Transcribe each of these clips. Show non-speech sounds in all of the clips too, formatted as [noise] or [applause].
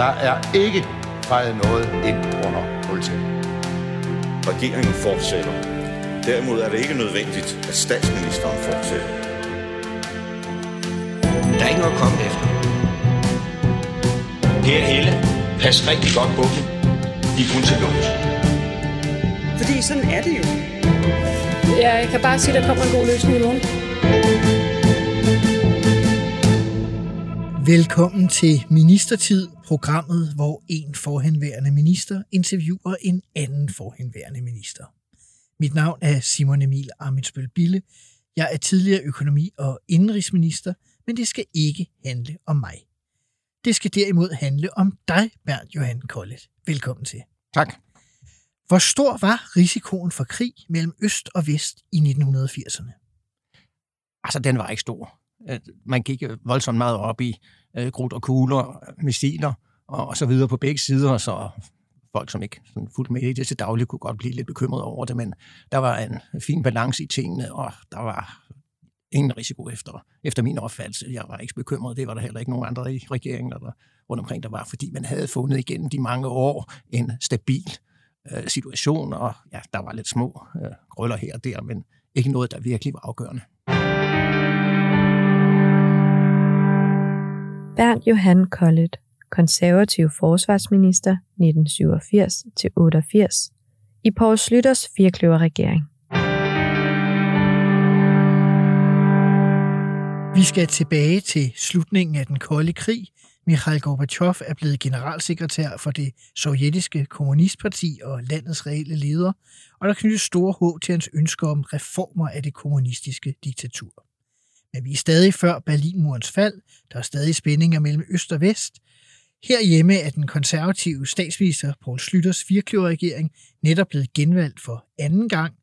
Der er ikke fejret noget ind under politiet. Regeringen fortsætter. Derimod er det ikke nødvendigt, at statsministeren fortsætter. Der er ikke noget at komme efter. Per Helle, pas rigtig godt på dem. De er kun til låns. Fordi sådan er det jo. Ja, jeg kan bare sige, at der kommer en god løsning i morgen. Velkommen til Ministertid, programmet, hvor en forhenværende minister interviewer en anden forhenværende minister. Mit navn er Simon Emil Amitsbøl Bille. Jeg er tidligere økonomi- og indenrigsminister, men det skal ikke handle om mig. Det skal derimod handle om dig, Bernd Johan Kollet. Velkommen til. Tak. Hvor stor var risikoen for krig mellem øst og vest i 1980'erne? Altså, den var ikke stor. Man gik øh, voldsomt meget op i øh, grut og kugler, missiler og, og så videre på begge sider, så folk, som ikke sådan fuldt med i det til daglig, kunne godt blive lidt bekymret over det, men der var en fin balance i tingene, og der var ingen risiko efter, efter min opfattelse. Jeg var ikke bekymret, det var der heller ikke nogen andre i regeringen eller rundt omkring, der var, fordi man havde fundet igennem de mange år en stabil øh, situation, og ja, der var lidt små øh, grøller her og der, men ikke noget, der virkelig var afgørende. Bernd Johan Kollet, konservativ forsvarsminister 1987-88 i Poul Slytters firkløverregering. Vi skal tilbage til slutningen af den kolde krig. Mikhail Gorbachev er blevet generalsekretær for det sovjetiske kommunistparti og landets reelle leder, og der knyttes store håb til hans ønsker om reformer af det kommunistiske diktatur. Men vi er stadig før Berlinmurens fald, der er stadig spændinger mellem øst og vest. Herhjemme er den konservative statsminister Poul Slytters firkløverregering netop blevet genvalgt for anden gang.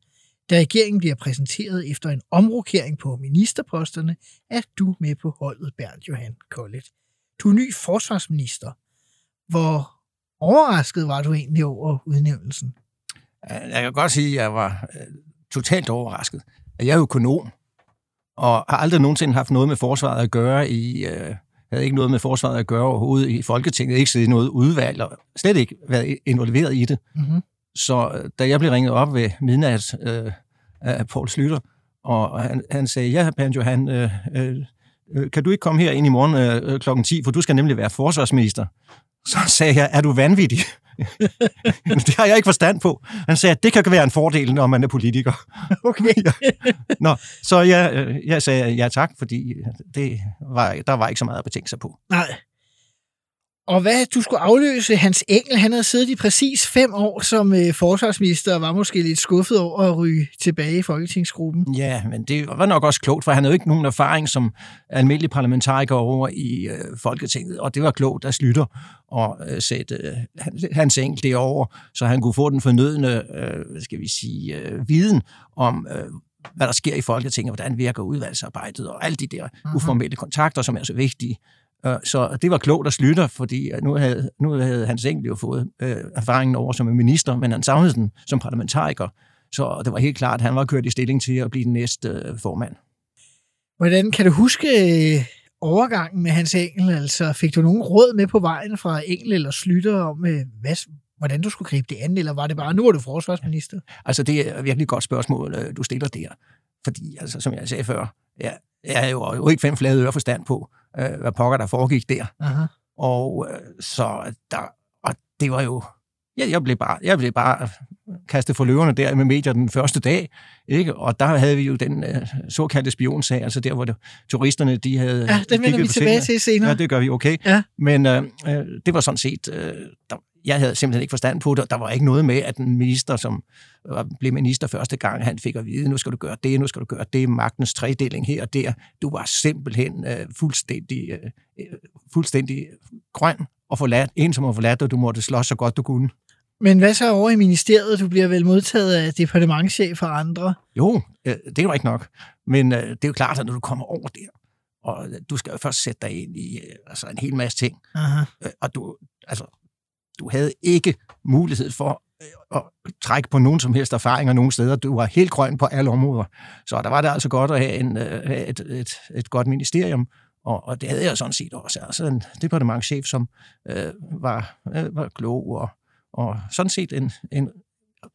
Da regeringen bliver præsenteret efter en omrokering på ministerposterne, er du med på holdet, Bernd Johan Kollet. Du er ny forsvarsminister. Hvor overrasket var du egentlig over udnævnelsen? Jeg kan godt sige, at jeg var øh, totalt overrasket. Jeg er økonom, og har aldrig nogensinde haft noget med forsvaret at gøre i... Øh, havde ikke noget med forsvaret at gøre overhovedet i Folketinget, ikke siddet i noget udvalg, og slet ikke været involveret i det. Mm-hmm. Så da jeg blev ringet op ved midnat øh, af Poul Slytter, og han, han sagde, ja, Banjo, han, øh, øh, kan du ikke komme her ind i morgen øh, klokken 10, for du skal nemlig være forsvarsminister. Så sagde jeg, er du vanvittig? [laughs] det har jeg ikke forstand på. Han sagde, at det kan være en fordel, når man er politiker. [laughs] Okay. Nå, så jeg, jeg sagde ja tak, fordi det var, der var ikke så meget at betænke sig på. Nej. Og hvad, du skulle afløse Hans Engel, han havde siddet i præcis fem år som øh, forsvarsminister, og var måske lidt skuffet over at ryge tilbage i Folketingsgruppen. Ja, men det var nok også klogt, for han havde jo ikke nogen erfaring som almindelig parlamentariker over i øh, Folketinget, og det var klogt at slutte og øh, sætte øh, Hans Engel derover, så han kunne få den fornødne, øh, skal vi sige, øh, viden om, øh, hvad der sker i Folketinget, hvordan virker udvalgsarbejdet, og alle de der uh-huh. uformelle kontakter, som er så vigtige. Så det var klogt at slutte, fordi nu havde, nu havde Hans Engel jo fået øh, erfaringen over som en minister, men han savnede den som parlamentariker. Så det var helt klart, at han var kørt i stilling til at blive den næste øh, formand. Hvordan kan du huske øh, overgangen med Hans Engel? Altså, fik du nogen råd med på vejen fra Engel eller Slytter om, øh, hvad, hvordan du skulle gribe det an, eller var det bare, nu er du forsvarsminister? Altså, det er virkelig et godt spørgsmål, du stiller der. Fordi, altså, som jeg sagde før, ja, jeg er jo ikke fem flade øre forstand på, øh, hvad pokker der foregik der. Aha. Og øh, så der, og det var jo, ja, jeg blev bare, jeg blev bare kastet for løverne der med medier den første dag, ikke? Og der havde vi jo den øh, såkaldte spionsag, altså der, hvor det, turisterne, de havde... Ja, den vender vi tilbage til senere. Ja, det gør vi, okay. Ja. Men øh, det var sådan set, øh, der, jeg havde simpelthen ikke forstand på det, der var ikke noget med, at en minister, som blev minister første gang, han fik at vide, nu skal du gøre det, nu skal du gøre det, magtens tredeling her og der. Du var simpelthen øh, fuldstændig, øh, fuldstændig grøn og forladt, en som var forladt, og du måtte slås så godt du kunne. Men hvad så over i ministeriet? Du bliver vel modtaget af departementchef og andre? Jo, øh, det er jo ikke nok. Men øh, det er jo klart, at når du kommer over der, og du skal jo først sætte dig ind i øh, altså en hel masse ting, Aha. Øh, og du, altså, du havde ikke mulighed for at trække på nogen som helst erfaringer nogen steder. Du var helt grøn på alle områder. Så der var det altså godt at have, en, have et, et, et godt ministerium, Og, og det havde jeg sådan set også. Altså en departementchef, som øh, var, øh, var klog og, og sådan set en, en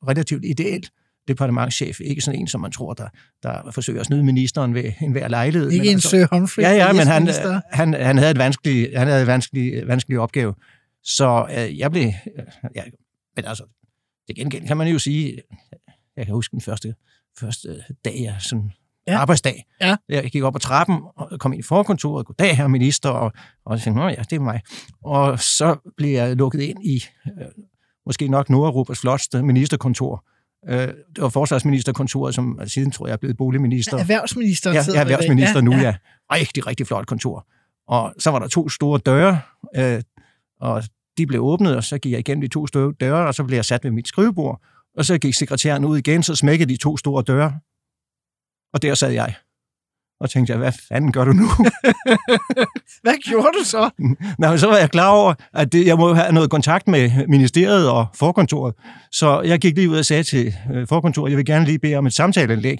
relativt ideel departementchef. Ikke sådan en, som man tror, der, der forsøger at snyde ministeren ved enhver lejlighed. Ikke men en altså- Sir Humphrey. Ja, ja, men han, han, han havde et vanskelig, han havde et vanskelig, vanskelig opgave. Så øh, jeg blev... Øh, ja, men altså, til gengæld kan man jo sige, jeg kan huske den første, første dag, jeg sådan Ja. ja. arbejdsdag. Ja. Jeg gik op ad trappen og kom ind i forkontoret. Goddag, herre minister. Og, og jeg tænkte, Nå ja, det er mig. Og så blev jeg lukket ind i øh, måske nok Nordeuropas flotteste ministerkontor. Øh, det var forsvarsministerkontoret, som siden tror jeg er blevet boligminister. Erhvervsministeren Ja, jeg er erhvervsminister nu, ja. Rigtig, rigtig flot kontor. Og så var der to store døre, øh, og de blev åbnet, og så gik jeg igennem de to store døre, og så blev jeg sat ved mit skrivebord, og så gik sekretæren ud igen, så smækkede de to store døre, og der sad jeg. Og tænkte jeg, hvad fanden gør du nu? [laughs] Hvad gjorde du så? [laughs] Nå, så var jeg klar over, at det, jeg må have noget kontakt med ministeriet og forkontoret. Så jeg gik lige ud og sagde til øh, forkontoret, jeg vil gerne lige bede om et samtaleindlæg,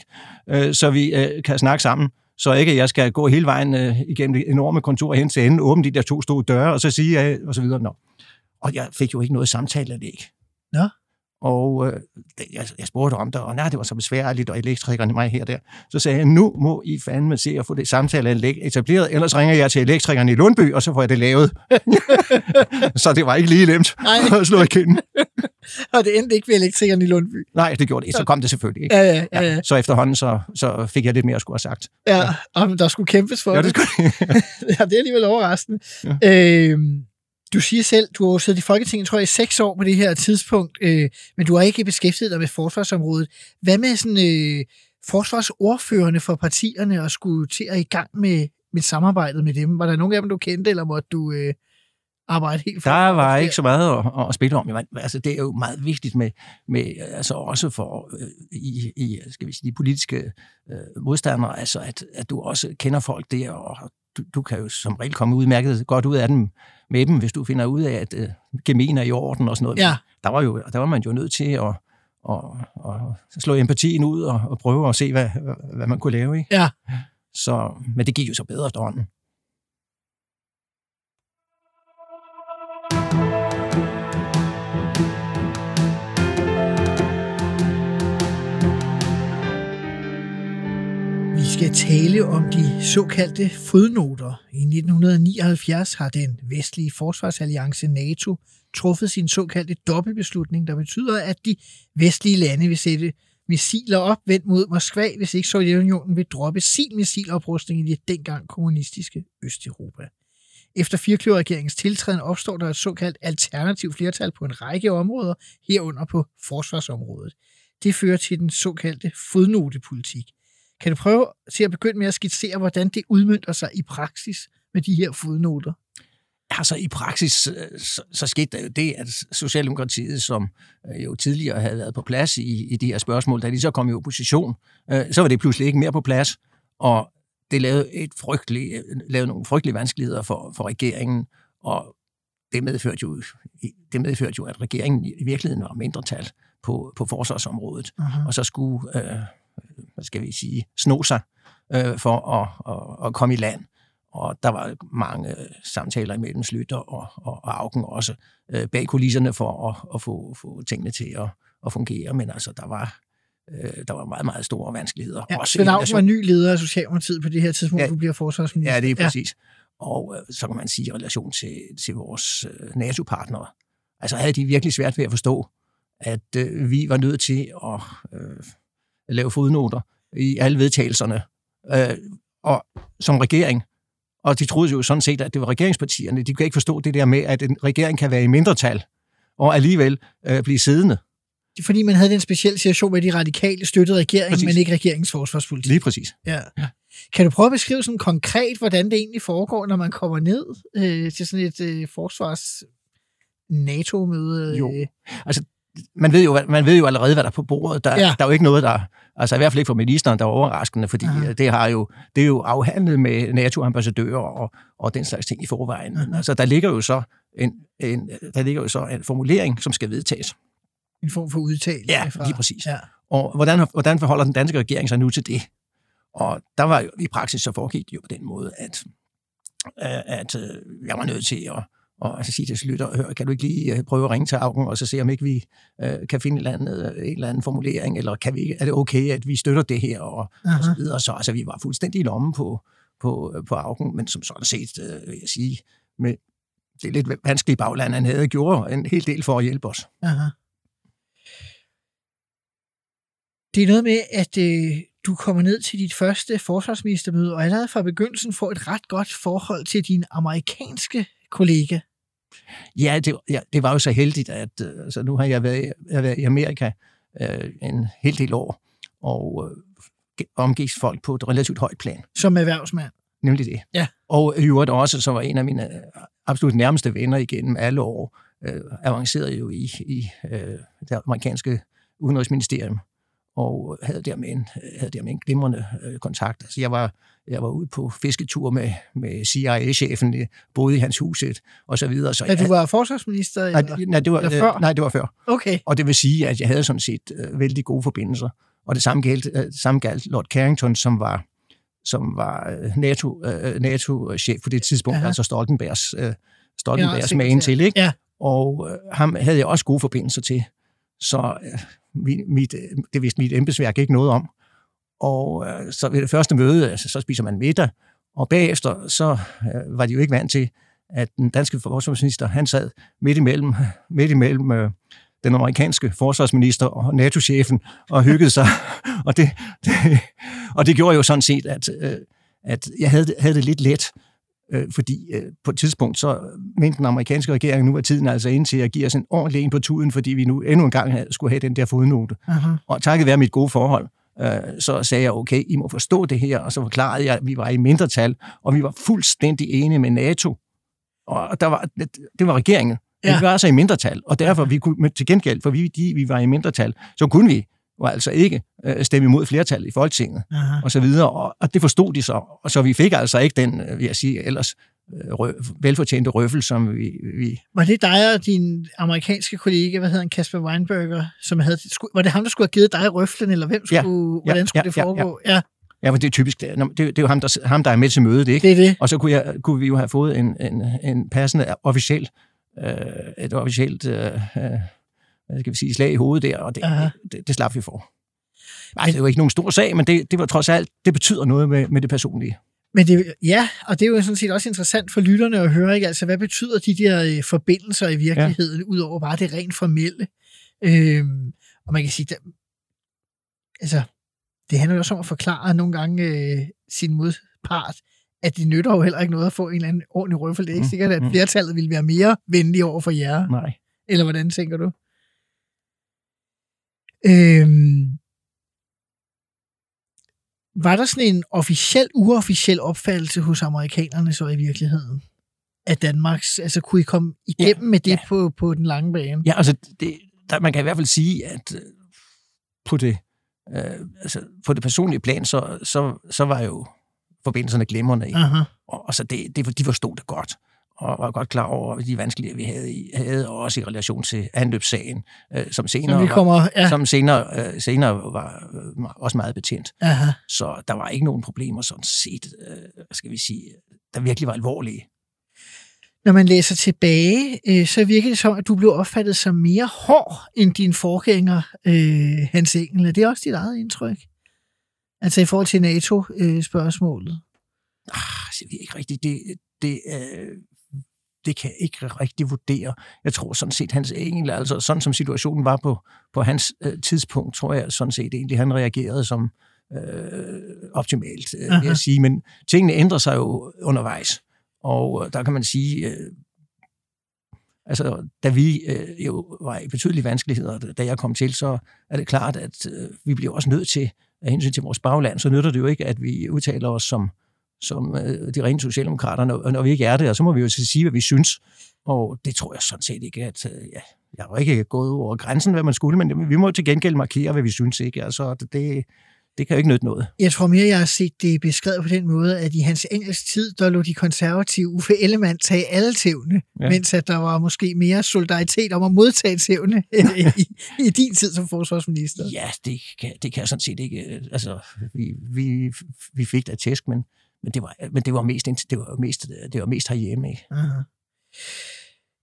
øh, så vi øh, kan snakke sammen. Så ikke at jeg skal gå hele vejen øh, igennem det enorme kontor hen til enden, åbne de der to store døre, og så sige, øh, og så videre. Nå. Og jeg fik jo ikke noget samtaleindlæg. Nå. Og øh, jeg, jeg spurgte om det, og nej, det var så besværligt, og elektrikerne mig her og der. Så sagde jeg, nu må I fandme se at få det samtaleanlæg etableret, ellers ringer jeg til elektrikerne i Lundby, og så får jeg det lavet. [laughs] så det var ikke lige nemt [laughs] at slå i kinden. [laughs] Og det endte ikke ved elektrikeren i Lundby. Nej, det gjorde det ikke. Så kom det selvfølgelig ikke. Ja, ja, ja. ja. Så efterhånden, så, så fik jeg lidt mere at skulle have sagt. ja. Og der skulle kæmpes for Ja, det. skulle ja, det er alligevel overraskende. Ja. Øhm, du siger selv, du har siddet i Folketinget, tror jeg, i seks år på det her tidspunkt, øh, men du har ikke beskæftiget dig med forsvarsområdet. Hvad med sådan, øh, forsvarsordførende for partierne og skulle til at i gang med, med samarbejdet med dem? Var der nogen af dem, du kendte, eller måtte du øh, arbejde helt Der var ikke så meget at, at spille om. Men, altså, det er jo meget vigtigt med, med altså også for øh, i, i, skal vi sige, de politiske øh, modstandere, altså at, at du også kender folk der, og du, du kan jo som regel komme udmærket godt ud af dem med dem, hvis du finder ud af, at øh, gemen er i orden og sådan noget. Ja. Der var, jo, der var man jo nødt til at, at, at slå empatien ud og, og prøve at se, hvad, hvad- hvad man kunne lave. Ikke? Ja. Så, men det gik jo så bedre efterhånden. Skal tale om de såkaldte fodnoter. I 1979 har den vestlige forsvarsalliance NATO truffet sin såkaldte dobbeltbeslutning, der betyder, at de vestlige lande vil sætte missiler op vendt mod Moskva, hvis ikke Sovjetunionen vil droppe sin missiloprustning i det dengang kommunistiske Østeuropa. Efter firkløverregeringens tiltræden opstår der et såkaldt alternativt flertal på en række områder, herunder på forsvarsområdet. Det fører til den såkaldte fodnotepolitik. Kan du prøve til at begynde med at skitsere, hvordan det udmyndter sig i praksis med de her fodnoter? Altså i praksis, øh, så, så skete der jo det, at Socialdemokratiet, som øh, jo tidligere havde været på plads i, i de her spørgsmål, da de så kom i opposition, øh, så var det pludselig ikke mere på plads, og det lavede, et frygteligt, øh, lavede nogle frygtelige vanskeligheder for, for regeringen, og det medførte, jo, det medførte jo, at regeringen i virkeligheden var mindretal på, på forsvarsområdet, Uh-huh. og så skulle, øh, hvad skal vi sige, sno sig øh, for at, at, at komme i land. Og der var mange øh, samtaler imellem Slytter og, og, og Augen også øh, bag kulisserne for at, at få, få tingene til at, at fungere. Men altså, der var, øh, der var meget, meget store vanskeligheder. Ja, også Svend relation- var ny leder af Socialdemokratiet på det her tidspunkt, Ja. du bliver forsvarsminister. Ja, det er præcis. Ja. Og øh, så kan man sige i relation til, til vores øh, NATO-partnere. Altså havde de virkelig svært ved at forstå, at øh, vi var nødt til at øh, lave fodnoter i alle vedtagelserne. Øh, og som regering, og de troede jo sådan set, at det var regeringspartierne. De kan ikke forstå det der med, at en regering kan være i mindretal, og alligevel øh, blive siddende. Det er fordi, man havde den specielle situation med, at de radikale støttede regeringen, Præcis. men ikke regeringens forsvarspolitik. Lige præcis. Ja. Kan du prøve at beskrive sådan konkret, hvordan det egentlig foregår, når man kommer ned øh, til sådan et øh, forsvars NATO-møde? Jo. Øh, man ved jo, man ved jo allerede, hvad der er på bordet. Der, Ja. ja. der er jo ikke noget, der... Altså i hvert fald ikke for ministeren, der er overraskende, fordi Aha. Aha. det, har jo, det er jo afhandlet med NATO-ambassadører og, og den slags ting i forvejen. Men altså, der ligger jo så en, en, der ligger jo så en formulering, som skal vedtages. en form for udtalelse. Ja, fra, lige præcis. Ja. Og hvordan, hvordan forholder den danske regering sig nu til det? Og der var jo i praksis, så foregik det jo på den måde, at øh, at øh, jeg var nødt til at og altså sige til Slytter, hør, kan du ikke lige øh, prøve at ringe til Augen, og så se, om ikke vi øh, kan finde en eller, anden, øh, en eller anden formulering, eller kan vi, er det okay, at vi støtter det her, og, og så videre. Så altså, vi var fuldstændig i lommen på, på, på Augen, men som sådan set, øh, vil jeg sige, med det er lidt vanskeligt bagland, han havde gjort en hel del for at hjælpe os. Aha. Det er noget med, at øh, du kommer ned til dit første forsvarsministermøde, og allerede fra begyndelsen får et ret godt forhold til din amerikanske kollega. Ja, det, ja, det var jo så heldigt, at øh, altså, nu har jeg været, jeg har været i Amerika øh, en hel del år, og øh, omgives folk på et relativt højt plan. Som erhvervsmand. Nemlig det. Ja. Og i øvrigt også, så var en af mine absolut nærmeste venner igennem alle år, øh, avancerede jo i, i øh, det amerikanske udenrigsministerium, og havde dermed en, havde dermed en glimrende øh, kontakt. Altså, jeg var, jeg var ude på fisketur med, med CIA-chefen, boede i hans huset, og så videre. Så Da du var forsvarsminister? nej, Eller? nej, det var, eller før? øh, nej, det var før. Okay. Og det vil sige, at jeg havde sådan set øh, vældig gode forbindelser. Og det samme galt, øh, samme galt Lord Carrington, som var, som var øh, NATO, øh, NATO-chef på det tidspunkt, Aha. altså Stoltenbergs, øh, Stoltenbergs Generalsekretær. magen til, ikke? Ja. Og øh, ham havde jeg også gode forbindelser til. Så øh, mit, mit, øh, det vidste mit embedsværk ikke noget om. Og øh, så ved det første møde, altså, så spiser man middag, og bagefter, så øh, var de jo ikke vant til, at den danske forsvarsminister, han sad midt imellem, midt imellem øh, den amerikanske forsvarsminister og NATO-chefen og hyggede sig. og, det, det, og det gjorde jo sådan set, at, øh, at jeg havde, havde det lidt let, øh, fordi øh, på et tidspunkt, så mente den amerikanske regering, nu er tiden altså ind til at give os en ordentlig en på tuden, fordi vi nu endnu en gang skulle have den der fodnote. Aha. Og takket være mit gode forhold, øh, så sagde jeg, okay, I må forstå det her, og så forklarede jeg, at vi var i mindretal, og vi var fuldstændig enige med NATO. Og der var, det, var regeringen. Ja. Vi var altså i mindretal, og derfor vi kunne, til gengæld, for vi, de, vi var i mindretal, så kunne vi jo altså ikke øh, stemme imod flertallet i Folketinget, Aha. og så videre, og, og det forstod de så, og så vi fik altså ikke den, øh, vil jeg sige, ellers øh, rø, velfortjente røffel, som vi, vi Var det dig og din amerikanske kollega, hvad hedder han, Kasper Weinberger, som havde, var det ham, der skulle have givet dig røflen, eller hvem Ja. skulle, Ja, hvordan skulle ja, det ja, ja. foregå? Ja, ja, men det er typisk, det, er- det, er- det er jo ham der, ham, der er med til mødet, ikke? det er det. Og så kunne, jeg, kunne vi jo have fået en, en, en passende officiel, øh, et officielt øh, øh, hvad skal vi sige, slag i hovedet der, og det, Aha. det, det, det slap vi for. Altså, det jo ikke nogen stor sag, men det, det var trods alt, det betyder noget med, med det personlige. Men det, ja, og det er jo sådan set også interessant for lytterne at høre, ikke? Altså, hvad betyder de der øh, forbindelser i virkeligheden, ja. udover bare det rent formelle? Øhm, og man kan sige, der, altså, det handler jo også om at forklare nogle gange øh, sin modpart, at det nytter jo heller ikke noget at få en eller anden ordentlig røffel. Det er ikke Mm, sikkert, at mm. flertallet vil være mere venlige over for jer. Nej. Eller hvordan tænker du? Øhm, var der sådan en officiel, uofficiel opfattelse hos amerikanerne så i virkeligheden? Af Danmarks, altså kunne I komme igennem Ja, med det ja. på, på den lange bane? Ja, altså, det, der, man kan i hvert fald sige, at øh, på det, øh, altså, på det personlige plan, så, så, så var jo forbindelserne glimrende. Ikke? Og, og så det, det, de forstod det godt, og var godt klar over de vanskeligheder, vi havde, i, havde og også i relation til anløbssagen, øh, som senere, var, kommer, ja, som senere, øh, senere var øh, også meget betjent. aha. Så der var ikke nogen problemer sådan set, øh, skal vi sige, der virkelig var alvorlige. Når man læser tilbage, øh, så virker det som, at du blev opfattet som mere hård end din forgænger, øh, Hans Engel. Er det også dit eget indtryk? Altså i forhold til NATO-spørgsmålet? Ah, jeg ved ikke rigtigt, det, det, øh, det kan jeg ikke rigtig vurdere. Jeg tror sådan set, hans engel, altså sådan som situationen var på, på hans øh, tidspunkt, tror jeg sådan set egentlig, han reagerede som øh, optimalt, øh, vil jeg sige. Men tingene ændrer sig jo undervejs, og øh, der kan man sige, øh, altså da vi øh, jo var i betydelige vanskeligheder, da jeg kom til, så er det klart, at øh, vi bliver også nødt til, af hensyn til vores bagland, så nytter det jo ikke, at vi udtaler os som som øh, de rene socialdemokrater, når, når vi ikke er det, og så må vi jo sige, hvad vi synes. Og det tror jeg sådan set ikke, at øh, ja, jeg har ikke gået over grænsen, hvad man skulle, men vi må til gengæld markere, hvad vi synes, ikke? Altså, det, det kan jo ikke nytte noget. Jeg tror mere, jeg har set det beskrevet på den måde, at i hans engelsk tid, der lå de konservative Uffe Ellemann tage alle tævne, ja. Ja. mens at der var måske mere solidaritet om at modtage tævne [laughs] i, i din tid som forsvarsminister. Ja, det kan, det kan jeg sådan set ikke. øh, Altså, vi, vi, vi fik da tæsk, men, men det var, men det var mest, det var mest, det var mest herhjemme. Ikke? Aha.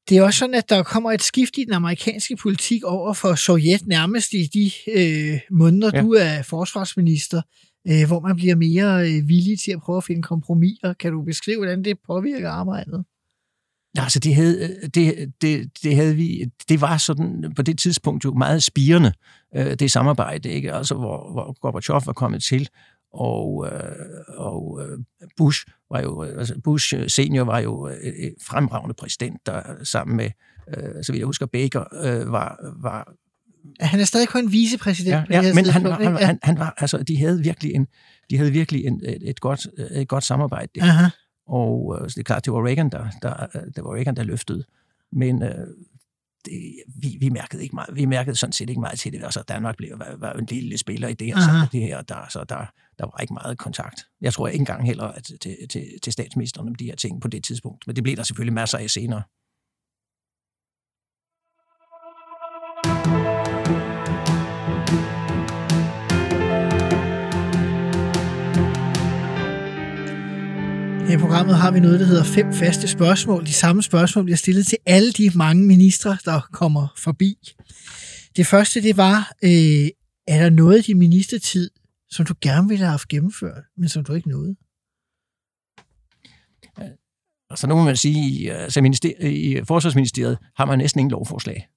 Det er også sådan, at der kommer et skift i den amerikanske politik over for Sovjet nærmest i de øh, måneder, ja. Du er forsvarsminister, øh, hvor man bliver mere øh, villig til at prøve at finde kompromiser. Kan du beskrive, hvordan det påvirker arbejdet? Ja, altså det havde, det, det, det havde vi, det var sådan på det tidspunkt jo meget spirende, øh, det samarbejde, ikke? Altså hvor, hvor Gorbachev var kommet til, og, øh, og øh, Bush var jo, altså Bush senior var jo et fremragende præsident, der sammen med, øh, så vidt jeg husker, Baker øh, var, var Han er stadig kun vicepræsident. ja, ja, men han, var, han, han, han var, altså, de havde virkelig en, de havde virkelig en, et, et, godt, et godt samarbejde. Der. Aha. Og øh, så det er klart, det var Reagan, der, der, det var Reagan, der løftede. Men øh, det, vi, vi, mærkede ikke meget, vi mærkede sådan set ikke meget til det. Altså, Danmark blev, var, var en lille spiller i det, og så Aha. det her, der, så der, der var ikke meget kontakt. Jeg tror ikke engang heller at, til, til, til statsministeren om de her ting på det tidspunkt. Men det blev der selvfølgelig masser af senere. I programmet har vi noget, der hedder fem faste spørgsmål. De samme spørgsmål bliver stillet til alle de mange ministre, der kommer forbi. Det første, det var, øh, er der noget i din ministertid, som du gerne ville have haft gennemført, men som du ikke nåede? Og så nu må man sige, altså minister, i Forsvarsministeriet har man næsten ingen lovforslag.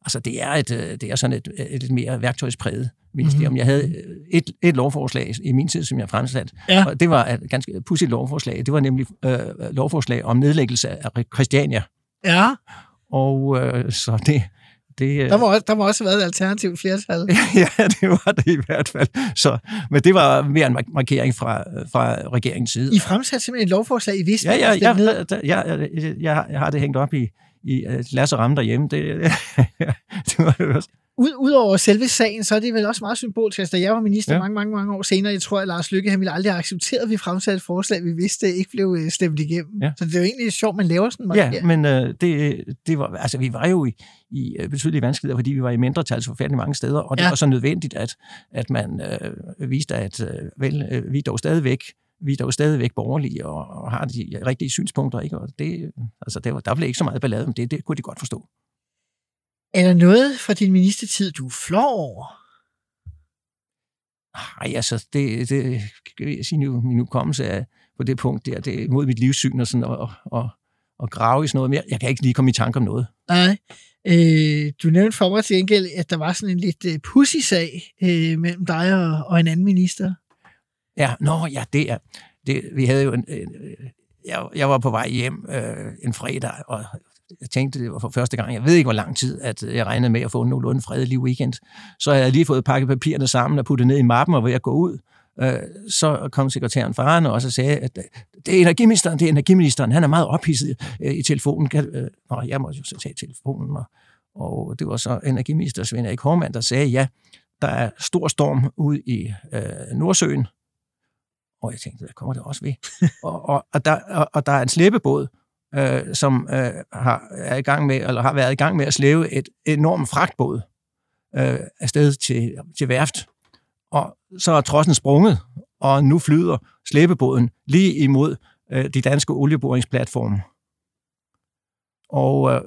Altså det er, et, øh, det er sådan et, et lidt mere værktøjspræget ministerium. Mhm. Mm-hmm. Jeg havde øh, et, et lovforslag i min tid, som jeg fremsat, Ja. og det var et ganske pudsigt lovforslag. Det var nemlig øh, lovforslag om nedlæggelse af Christiania. Ja, Og øh, så det... det øh, der må, også- der må også have været et alternativt flertal. [laughs] ja, det var det i hvert fald. Så, men det var mere en mark- markering fra, fra regeringens side. I fremsatte simpelthen et lovforslag, I vidste, Ja, ja, stemme ned. ja, der- jeg, jeg, jeg, har det hængt op i, i uh, Lasse Ramme derhjemme. Det, [laughs] det var det også. Ud, Udover selve sagen, så er det vel også meget symbolsk. Altså, da jeg var minister ja. Mange, mange, mange år senere, jeg tror, at Lars Lykke han ville aldrig have accepteret, at vi fremsatte et forslag, vi vidste ikke blev øh, stemt igennem. Ja. Så det er jo egentlig sjovt, man laver sådan en Ja, markering. men uh, det, det var, altså, vi var jo i, i øh, betydelige vanskeligheder, fordi vi var i mindretal så forfærdeligt mange steder, og det Ja. var så nødvendigt, at, at man uh, viste, at uh, vel, uh, vi dog stadigvæk vi er dog stadigvæk borgerlige og, og har de rigtige synspunkter, ikke? Og det, altså, det var, der blev ikke så meget ballade om det, det kunne de godt forstå. Er der noget fra din ministertid, du er flov over? Nej, altså, det, det kan jeg sige nu, min hukommelse er på det punkt der, det er mod mit livssyn og sådan, og, og, og grave i sådan noget mere. Jeg kan ikke lige komme i tanke om noget. Nej. Øh, du nævnte for mig til gengæld, at der var sådan en lidt øh, pussy sag øh, mellem dig og, og en anden minister. Ja, nå, ja, det er... Det, vi havde jo en, en, jeg, jeg var på vej hjem øh, en fredag, og jeg tænkte, det var for første gang, jeg ved ikke, hvor lang tid, at jeg regnede med at få en nogenlunde fredelig weekend. Så havde jeg lige fået pakket papirerne sammen og puttet ned i mappen, og ved at gå ud, øh, så kom sekretæren faren og så sagde, at øh, det er energiministeren, det er energiministeren, han er meget ophidset øh, i telefonen. Kan, øh, nå, jeg måtte jo så tage telefonen, og, og det var så energiminister Svend Erik Hormann, der sagde, ja, der er stor storm ude i øh, Nordsøen, og jeg tænkte, der kommer det også ved. [laughs] og, og, og, der, og, og der er en slæbebåd, øh, som øh, har, er i gang med, eller har været i gang med at slæve et enormt fragtbåd øh, afsted til, til værft. Og så er trossen sprunget, og nu flyder slæbebåden lige imod øh, de danske olieboringsplatforme. Og øh,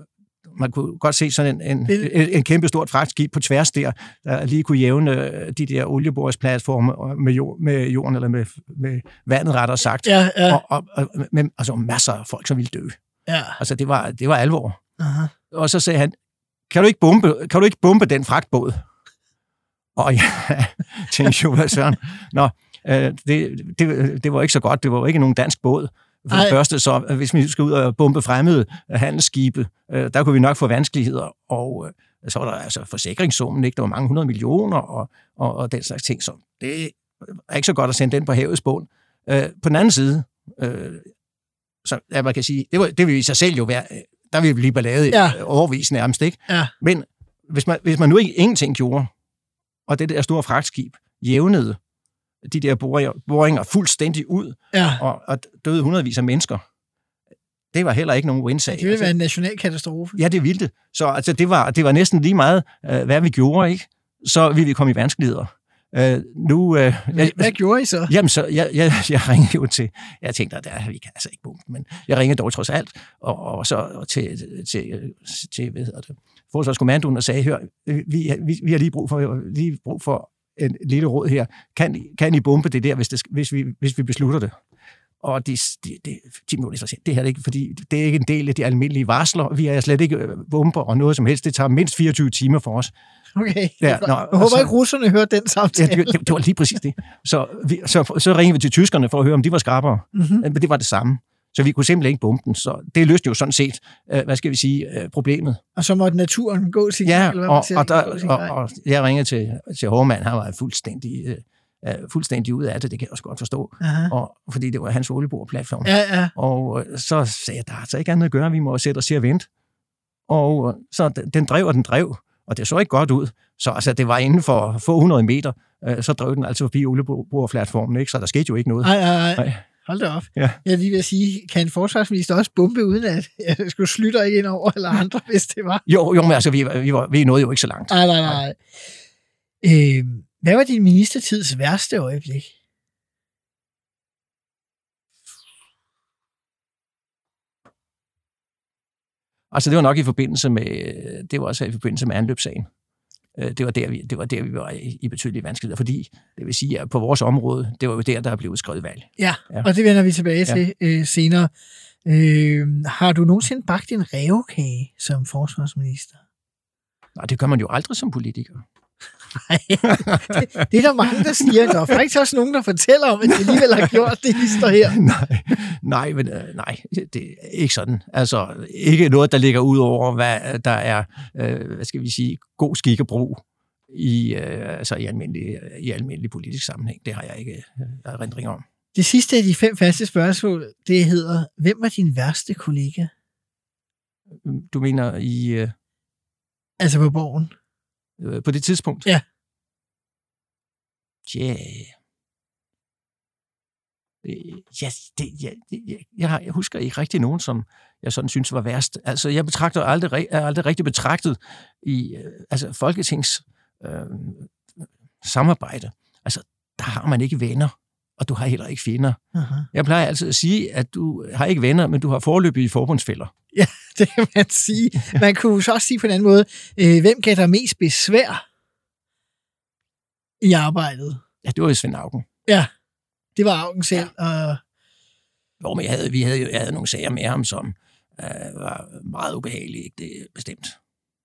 man kunne godt se sådan en, en, en, en kæmpe stort fragtskib på tværs der, der lige kunne jævne øh, de der olieborings-platforme med, jord, med jorden, eller med, med vandet rettere sagt. Ja, ja, Og, og, og med altså masser af folk, som ville dø. ja. Altså, det var, det var alvor. Aha. Og så sagde han, kan du ikke bombe, kan du ikke bombe den fragtbåd? Og jeg [laughs] tænkte jo, hvad søren. Nå, øh, det, det, det var ikke så godt. Det var ikke nogen dansk båd. For det første, så øh, hvis vi skal ud og bombe fremmede handelsskibe, øh, der kunne vi nok få vanskeligheder. Og øh, så var der altså forsikringssummen, ikke? Der var mange hundrede millioner og, og, og den slags ting. Så det er ikke så godt at sende den på havets bund. Øh, på den anden side, øh, så ja, man kan sige, det, var, det vil i sig selv jo være, øh, der vil blive ballade Ja. ja. overvis nærmest, ikke? Ja. Men hvis man, hvis man nu ikke ingenting gjorde, og det der store fragtskib jævnede de der boringer, fuldstændig ud, ja. og, og døde hundredvis af mennesker, det var heller ikke nogen win-sag. Det ville være en national katastrofe. Ja, det ville det. Så altså, det, var, det var næsten lige meget, øh, hvad vi gjorde, ikke? Så ville vi komme i vanskeligheder. Øh, nu, øh, Hvad, hvad gjorde I så? Jamen, så jeg, jeg, jeg ringede jo til, jeg tænkte, at vi kan altså ikke bombe, men jeg ringede dog trods alt, og, og så til, til, til, hvad hedder det, Forsvarskommandoen og sagde, hør, vi, vi, vi har lige brug for, lige brug for en lille råd her. Kan, kan I bombe det der, hvis, det, hvis, vi, hvis vi beslutter det? Og de, de, de 10 minutter så det her er ikke, fordi det er ikke en del af de almindelige varsler. Vi er slet ikke øh, bomber og noget som helst. Det tager mindst 24 timer for os. Okay. Ja, Ja, nå, jeg håber altså- ikke, russerne hørte den Ja, samtale. det, det, det var lige præcis det. Så, vi, så, så ringede vi til tyskerne for at høre, om de var skarpere. Mm-hmm. Men det var det samme. Så vi kunne simpelthen ikke bombe den. Så det løste jo sådan set, øh, hvad skal vi sige, øh, problemet. Og så måtte naturen gå sin Ja, eller hvad og, siger, og, der, og, vej. og jeg ringede til, til Hårmand, han var fuldstændig, øh, øh, fuldstændig ud af det, det kan jeg også godt forstå. Aha. Og, fordi det var hans olieboreplatform. Ja, ja. Og øh, så sagde jeg, der er altså ikke andet at gøre, vi må sætte os til at vente. Og øh, så den, den drev, og den drev, og det så ikke godt ud. Så altså, det var inden for få hundrede meter, øh, så drev den altså forbi olieboreplatformen, ikke? så der skete jo ikke noget. Ej, ej, ej. Hold da op. Ja. Jeg lige at sige, kan en forsvarsminister også bombe, uden at jeg skulle slutte ikke ind over, eller andre, [laughs] hvis det var? Jo, jo, men altså, vi, vi, var, vi nåede jo ikke så langt. Nej, nej, nej. Øh, hvad var din ministertids værste øjeblik? Altså, det var nok i forbindelse med, det var også i forbindelse med anløbssagen. Øh, Det var der, vi, det var der, vi var i, i betydelige vanskeligheder, fordi det vil sige, at på vores område, det var jo der, der er blevet skrevet valg. Ja, Ja. ja. og det vender vi tilbage Ja. til øh, senere. Øh, har du nogensinde bagt en revkage som forsvarsminister? Nej, det gør man jo aldrig som politiker. Nej, det, det er der mange, der siger. Der er faktisk også nogen, der fortæller om, at de alligevel har gjort det, står her. nej, nej, men øh, nej, det er ikke sådan. Altså, ikke noget, der ligger ud over, hvad der er, øh, hvad skal vi sige, god skik og brug i, øh, altså i, almindelig, i almindelig politisk sammenhæng. Det har jeg ikke øh, erindring om. Det sidste af de fem faste spørgsmål, det hedder, hvem var din værste kollega? Du mener i, øh, Altså på borgen. Øh, på det tidspunkt? Ja. Ja. Øh, Ja, det, ja, det, jeg, jeg, har- jeg husker ikke rigtig nogen, som jeg sådan synes var værst. Altså, jeg betragter aldrig, ri- er aldrig rigtig betragtet i øh, altså, Folketings øh, samarbejde. Altså, der har man ikke venner, og du har heller ikke fjender. Aha. Jeg plejer altid at sige, at du har ikke venner, men du har forløbige forbundsfælder. [laughs] Det kan man sige. Man kunne så også sige på en anden måde, øh, hvem gav dig mest besvær i arbejdet? Ja, det var jo Svend Augen. Det var Augen selv, og Jo, men jeg havde, vi havde, jo- jeg havde nogle sager med ham, som øh, var meget ubehagelige, ikke? det er bestemt.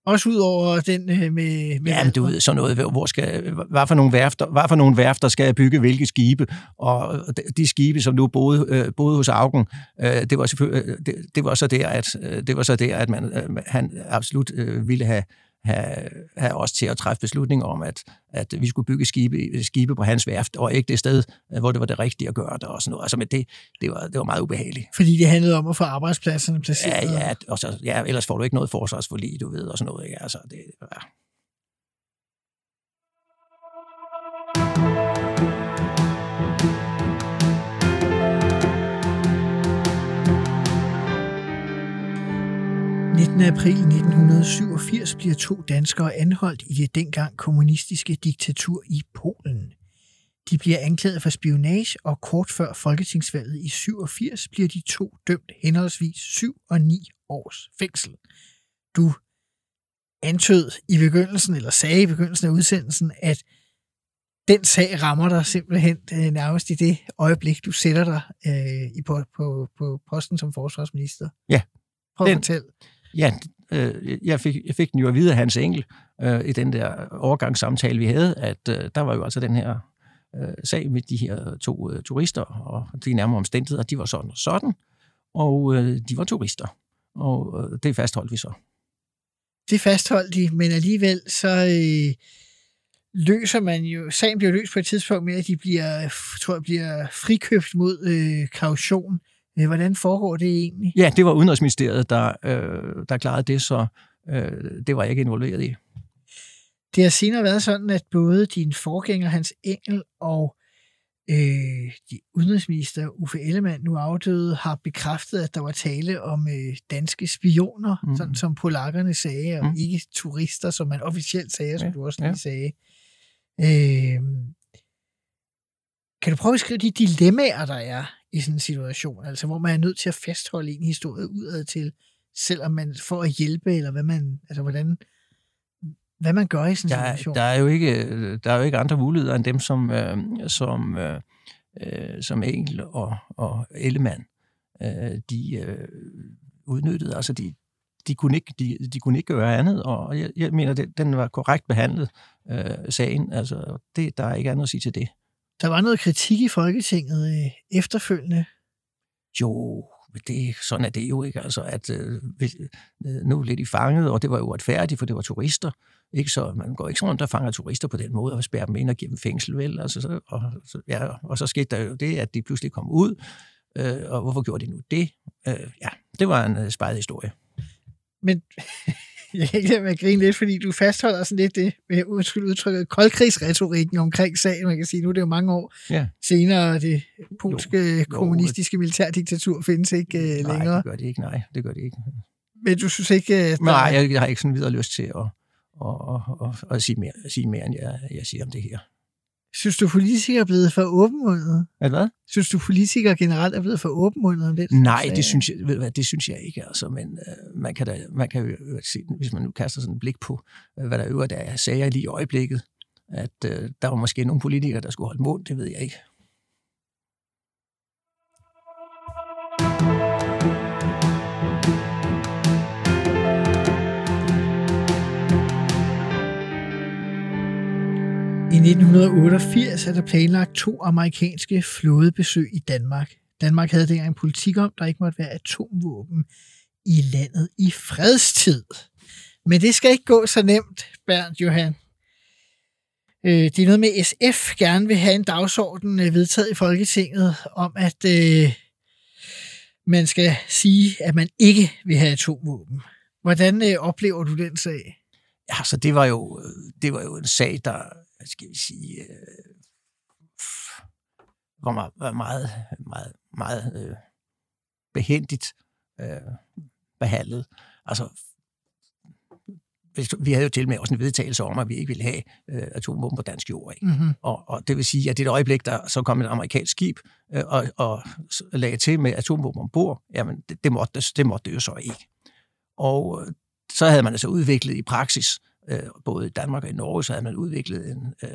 Også ud over den øh, med... med Ja, men du ved sådan noget, hvor skal, hvad for nogle værfter, hvad for nogle værfter skal jeg bygge hvilke skibe, og de, skibe, som nu boede, øh, boede hos Augen, øh, det var selvfølgelig, øh, det, det var så der, at, det var så der, at man, øh, han absolut øh, ville have, have, have os til at træffe beslutninger om, at, at vi skulle bygge skibe, skibe på hans værft, og ikke det sted, hvor det var det rigtige at gøre det og sådan noget. Altså, men det, det, var, det var meget ubehageligt. Fordi det handlede om at få arbejdspladserne placeret. Ja, ja, og så, ja, ellers får du ikke noget forsvarsforlig, du ved, og sådan noget. Ikke? Altså, det, ja. 19. april 1987 bliver to danskere anholdt i det dengang kommunistiske diktatur i Polen. De bliver anklaget for spionage, og kort før folketingsvalget i 87 bliver de to dømt henholdsvis 7 og 9 års fængsel. Du antød i begyndelsen, eller sagde i begyndelsen af udsendelsen, at den sag rammer dig simpelthen øh, nærmest i det øjeblik, du sætter dig øh, i på, på, på posten som forsvarsminister. Ja. Prøv at Den- fortælle. Ja, øh, jeg, fik, jeg fik den jo at vide af Hans Engel øh, i den der overgangssamtale, vi havde, at øh, der var jo altså den her øh, sag med de her to øh, turister, og de nærmere omstændigheder, de var sådan og sådan, og øh, de var turister. Og øh, det fastholdt vi så. Det fastholdt de, men alligevel så øh, løser man jo, sagen bliver løst på et tidspunkt med, at de bliver, tror jeg, bliver frikøbt mod øh, kaution. Øh, Hvordan foregår det egentlig? Ja, det var Udenrigsministeriet, der, øh, der klarede det, så øh, det var jeg ikke involveret i. Det har senere været sådan, at både din forgænger Hans Engel og øh, de udenrigsminister Uffe Ellemann, nu afdøde, har bekræftet, at der var tale om øh, danske spioner, mm. sådan som polakkerne sagde, og mm. ikke turister, som man officielt sagde, som Ja, du også ja. lige sagde. Øh, Kan du prøve at skrive de dilemmaer, der er i sådan en situation? Altså, hvor man er nødt til at fastholde en historie udad til, selvom man får at hjælpe, eller hvad man, altså hvordan, hvad man gør i sådan en situation. der, er jo ikke, der er jo ikke andre muligheder end dem, som, øh, som, øh, øh, som Engel og, og Ellemann, øh, de øh, udnyttede. Altså, de, de, kunne ikke, de, de kunne ikke gøre andet, og jeg, jeg mener, det, den var korrekt behandlet, øh, sagen. Altså, det, der er ikke andet at sige til det. Der var noget kritik i Folketinget øh, efterfølgende. Jo, det, sådan er det jo ikke. Altså, at øh, øh, nu er lidt i fanget, og det var jo retfærdigt, for det var turister. Ikke så, man går ikke sådan rundt og fanger turister på den måde, og spærrer dem ind og giver dem fængsel, vel? Altså, så, og, så, ja, og så skete der jo det, at de pludselig kom ud, øh, og hvorfor gjorde de nu det? Øh, ja, det var en øh, spejlet historie. Men jeg kan ikke lade med at grine lidt, fordi du fastholder sådan lidt det, med undskyld udtrykket, koldkrigsretorikken omkring sagen. Man kan sige, nu er det jo mange år Ja. senere, det polske Jo, jo. kommunistiske militærdiktatur findes ikke øh, Nej, længere. det gør det ikke, nej, det gør det ikke. Men du synes ikke, at der... Nej, jeg, jeg har ikke sådan videre lyst til at, at, at, at, at sige, mere, sige mere, end jeg, jeg siger om det her. Synes du, politikere er blevet for åbenmundet? At hvad? Synes du, politikere generelt er blevet for åbenmundet om det? Nej, det synes jeg, ved hvad, det synes jeg ikke. Altså, men øh, man kan da, man kan jo øh, se, hvis man nu kaster sådan et blik på, øh, hvad der øvrigt er sager lige i øjeblikket, at øh, der var måske nogle politikere, der skulle holde mund, det ved jeg ikke. I 1988 er der planlagt to amerikanske flådebesøg i Danmark. Danmark havde dengang en politik om, der ikke måtte være atomvåben i landet i fredstid. Men det skal ikke gå så nemt, Bernd Johan. Øh, Det er noget med, SF gerne vil have en dagsorden øh, vedtaget i Folketinget om, at øh, man skal sige, at man ikke vil have atomvåben. Hvordan øh, oplever du den sag? Ja, så det var jo, øh, det var jo en sag, der, hvad skal vi sige, øh, var meget, var meget, meget, meget øh, behendigt øh, behandlet. Altså, hvis vi havde jo til med også en vedtagelse om, at vi ikke ville have øh, atomvåben på dansk jord. Ikke? Mm-hmm. Og, og det vil sige, at det er et øjeblik, der så kom et amerikansk skib øh, og, og lagde til med atomvåben ombord, jamen det, det, måtte, det måtte det jo så ikke. Og øh, så havde man altså udviklet i praksis, øh, både i Danmark og i Norge, så havde man udviklet en øh,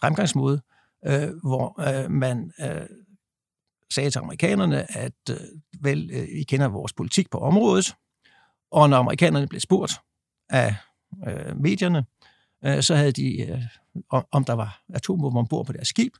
fremgangsmåde, øh, hvor øh, man øh, sagde til amerikanerne, at øh, vel, øh, I kender vores politik på området, og når amerikanerne blev spurgt af øh, medierne, øh, så havde de, øh, om, der var atomvåben ombord på deres skib,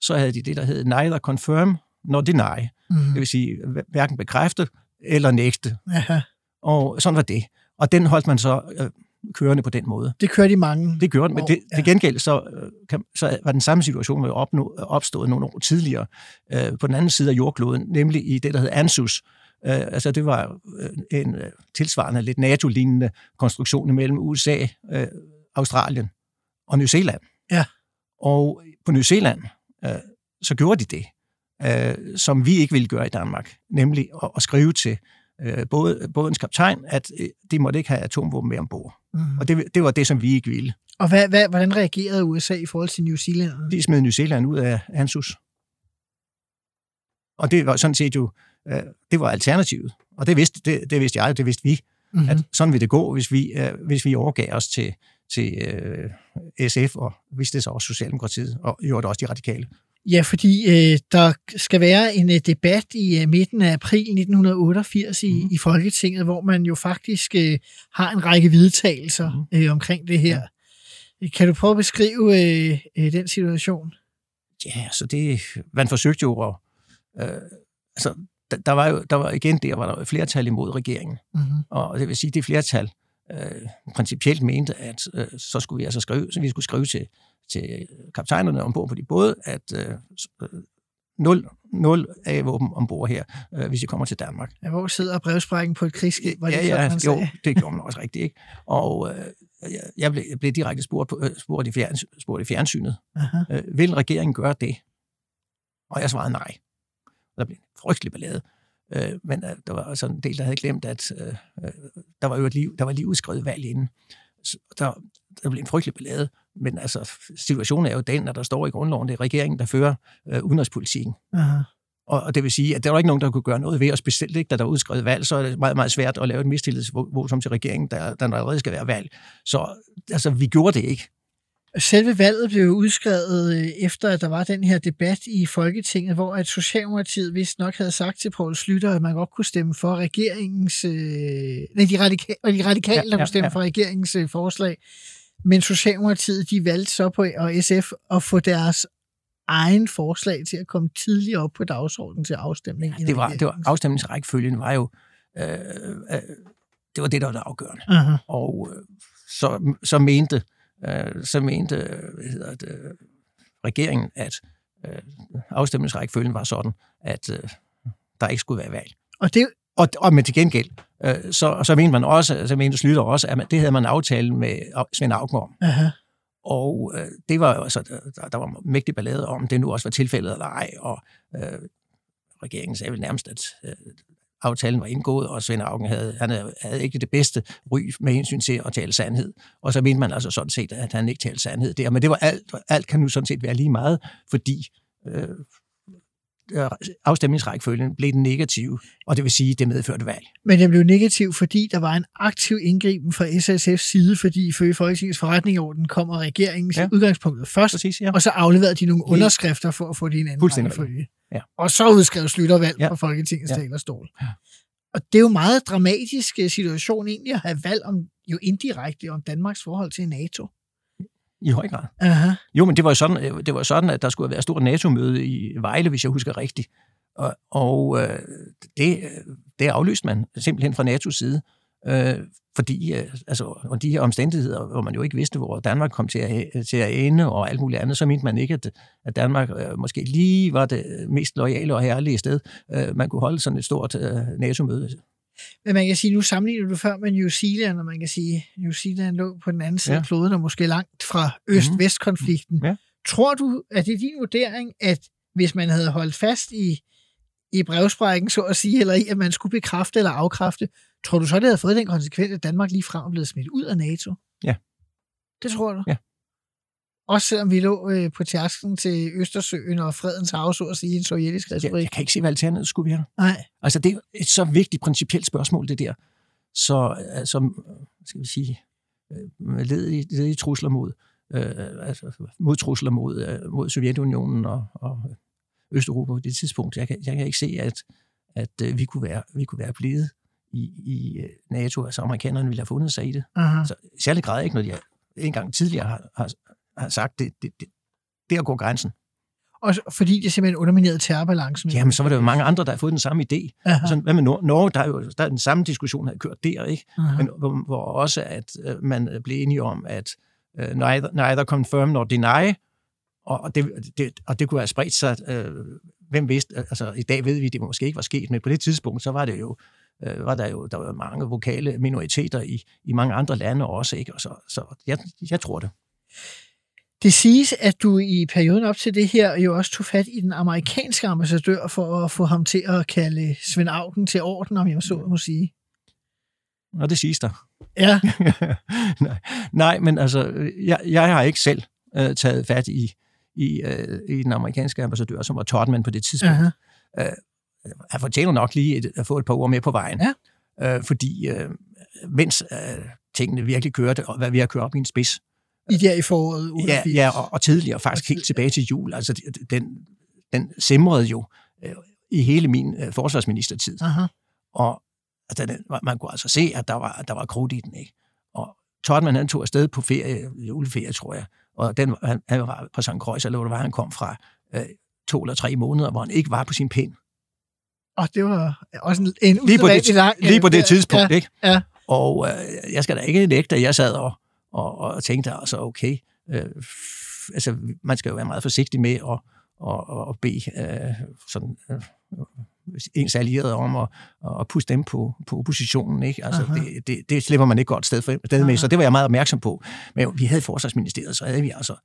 så havde de det, der hed neither confirm nor deny. Mm-hmm. Det vil sige, hver- hverken bekræfte eller nægte. Aha. Og sådan var det. Og den holdt man så øh, kørende på den måde. Det kører de mange. Det gjorde den, men det, ja. til gengæld så, øh, kan, så var den samme situation jo opnå, opstået nogle år tidligere øh, på den anden side af jordkloden, nemlig i det, der hed ANSUS. Øh, altså det var øh, en øh, tilsvarende, lidt NATO-lignende konstruktion mellem USA, øh, Australien og New Zealand. Ja. Og på New Zealand, øh, så gjorde de det, øh, som vi ikke ville gøre i Danmark, nemlig at, at skrive til øh, både, bådens kaptajn, at øh, de måtte ikke have atomvåben med ombord. Mm-hmm. Og det, det var det, som vi ikke ville. Og hvad, hvad, hvordan reagerede USA i forhold til New Zealand? De smed New Zealand ud af ANSUS. Og det var sådan set jo, øh, det var alternativet. Og det vidste, det, det vidste jeg, det vidste vi, Mm-hmm. at sådan ville det gå, hvis vi, øh, hvis vi overgav os til, til øh, SF, og vidste det så også Socialdemokratiet, og gjorde det også de radikale. Ja, fordi øh, der skal være en øh, debat i øh, midten af april 1988 i, Mhm. i Folketinget, hvor man jo faktisk øh, har en række vedtagelser Mhm. øh, omkring det her. Kan du prøve at beskrive øh, øh, den situation? Ja, så det, man forsøgte jo at, øh, altså, der, der var jo, der var igen der, var der flertal imod regeringen. Mm-hmm. Og det vil sige, det flertal øh, principielt mente, at øh, så skulle vi altså skrive, så vi skulle skrive til, til kaptajnerne ombord på de både, at øh, øh, nul, nul af våben ombord her, øh, hvis I kommer til Danmark. Ja, hvor sidder brevsprækken på et krigsskib? Var det ja, sådan, ja, man jo, det gjorde man også rigtigt, ikke? Og øh, jeg, jeg, blev, direkte spurgt, på, øh, spurgt, i fjerns, spurgt i fjernsynet, Aha. øh, vil regeringen gøre det? Og jeg svarede nej. Der blev en frygtelig ballade. Øh, men øh, der var sådan en del, der havde glemt, at øh, øh, der var jo et liv, der var lige udskrevet valg inden. Så der, der blev en frygtelig ballade, men altså, situationen er jo den, at der står i grundloven, det er regeringen, der fører øh, udenrigspolitikken. Aha. Og, og det vil sige, at der var ikke nogen, der kunne gøre noget ved, og specielt ikke, da der var udskrevet valg, så er det meget, meget svært at lave et mistillidsvotum til regeringen, der, der allerede skal være valg. Så altså, vi gjorde det ikke. Selve valget blev udskrevet øh, efter, at der var den her debat i Folketinget, hvor at Socialdemokratiet vist nok havde sagt til Poul Slytter, at man godt kunne stemme for regeringens... Øh, nej, de, radikale, de radikale, ja, der kunne stemme ja, ja. for regeringens øh, forslag. Men Socialdemokratiet, de valgte så på, og SF, at få deres egen forslag til at komme tidligere op på dagsordenen til afstemning. Ja, det, var, det var afstemningsrækkefølgen var jo... Øh, øh, det var det, der var det afgørende. Aha. Og øh, så, så mente øh, så mente hvad hedder det, regeringen, at øh, afstemningsrækkefølgen var sådan, at øh, der ikke skulle være valg. Og det, og, og med til gengæld, øh, så, så mente man også, så mente Slytter også, at man, det havde man aftalt med Svend om. aha. Og øh, det var altså, der, der var mægtig ballade om, det nu også var tilfældet eller ej, og øh, regeringen sagde vel nærmest, at øh, aftalen var indgået, og Svend Augen havde, han havde ikke det bedste ry med hensyn til at tale sandhed. Og så mente man altså sådan set, at han ikke talte sandhed der. Men det var alt, alt kan nu sådan set være lige meget, fordi øh, afstemningsrækkefølgen blev den negative, og det vil sige, at det medførte valg. Men den blev negativ, fordi der var en aktiv indgriben fra SSF's side, fordi ifølge Folketingets forretningsorden kommer regeringens ja. udgangspunktet først, Præcis, ja. og så afleverede de nogle underskrifter for at få det i en anden rækkefølge. Ja. Og så udskrev Slyttervalg ja. Fra Folketingets ja. Ja. talerstol. Ja. Og det er jo en meget dramatisk øh, situation egentlig at have valg om, jo indirekte om Danmarks forhold til NATO. I høj grad. Aha. Jo, men det var jo sådan, øh, det var sådan at der skulle være stort NATO-møde i Vejle, hvis jeg husker rigtigt. Og, og øh, det, øh, det aflyste man simpelthen fra NATO's side, øh, fordi øh, altså, og de her omstændigheder, hvor man jo ikke vidste, hvor Danmark kom til at, til at ende og alt muligt andet, så mente man ikke, at, at Danmark øh, måske lige var det mest loyale og herlige sted, øh, man kunne holde sådan et stort øh, NATO-møde. Men man kan sige, nu sammenligner du før med New Zealand, og man kan sige, New Zealand lå på den anden side Ja. af kloden, og måske langt fra øst-vest-konflikten. Ja. Tror du, at det er din vurdering, at hvis man havde holdt fast i, i brevsprækken, så at sige, eller i, at man skulle bekræfte eller afkræfte, tror du så, det havde fået den konsekvens, at Danmark lige frem blevet smidt ud af NATO? Ja. Det tror du? Ja. Også selvom vi lå øh, på tærsklen til Østersøen og fredens hav, så at sige, en sovjetisk Jeg, retorik. jeg kan ikke se, hvad alternativet skulle være. Nej. Altså, det er et så vigtigt principielt spørgsmål, det der. Så, altså, skal vi sige, øh, led i, trusler mod, øh, altså, mod trusler mod, øh, mod Sovjetunionen og, og Østeuropa på det tidspunkt. Jeg kan, jeg kan ikke se, at, at øh, vi, kunne være, vi kunne være blevet i, i NATO, altså amerikanerne ville have fundet sig i det. Aha. Så i særlig grad ikke, når jeg en gang tidligere har, har, har sagt, det, det, det, der går grænsen. Og fordi det simpelthen underminerede terrorbalancen. Jamen, så var der jo mange andre, der har fået den samme idé. Aha. Sådan, hvad med Norge? Norge, der er jo der er den samme diskussion, der har kørt der, ikke? Aha. Men hvor, hvor også, at øh, man øh, blev enige om, at øh, neither, neither confirm nor deny, og, det, det, og det kunne have spredt sig, øh, hvem vidste, altså i dag ved vi, det måske ikke var sket, men på det tidspunkt, så var det jo, øh, var der jo der var mange vokale minoriteter i, i mange andre lande også, ikke? Og så, så jeg, jeg tror det. Det siges, at du i perioden op til det her jo også tog fat i den amerikanske ambassadør for at få ham til at kalde Svend Augen til orden, om jeg så må sige. Og det siges der. Ja, [laughs] nej, nej, men altså, jeg, jeg har ikke selv øh, taget fat i, i, øh, i den amerikanske ambassadør, som var Tottenham på det tidspunkt. Aha. Øh, han fortjener nok lige et, at få et par ord med på vejen. Ja. Øh, fordi øh, mens øh, tingene virkelig kørte, og hvad vi har kørt op i en spids, i der i foråret ja, 88. ja og, og tidligere, faktisk helt tilbage til jul, altså den, den simrede jo øh, i hele min øh, forsvarsministertid. Aha. Og altså, den, man kunne altså se, at der var, der var krudt i den. Ikke? Og Tottenham, han tog afsted på ferie, juleferie, tror jeg. Og den, han, han var på St. Croix, eller hvor det var, han kom fra øh, to eller tre måneder, hvor han ikke var på sin pind. Og det var også en, en Lige på det, lang... lige på det ja, tidspunkt, ja, ikke? Ja. Og øh, jeg skal da ikke nægte, at jeg sad og, og, og tænkte, altså okay, øh, altså man skal jo være meget forsigtig med at, at, at bede øh, sådan, øh, ens allierede om at, at puste dem på, på oppositionen. Ikke? Altså, Aha. det, det, det slipper man ikke godt sted, for, sted med, Aha. så det var jeg meget opmærksom på. Men vi havde Forsvarsministeriet, så havde vi altså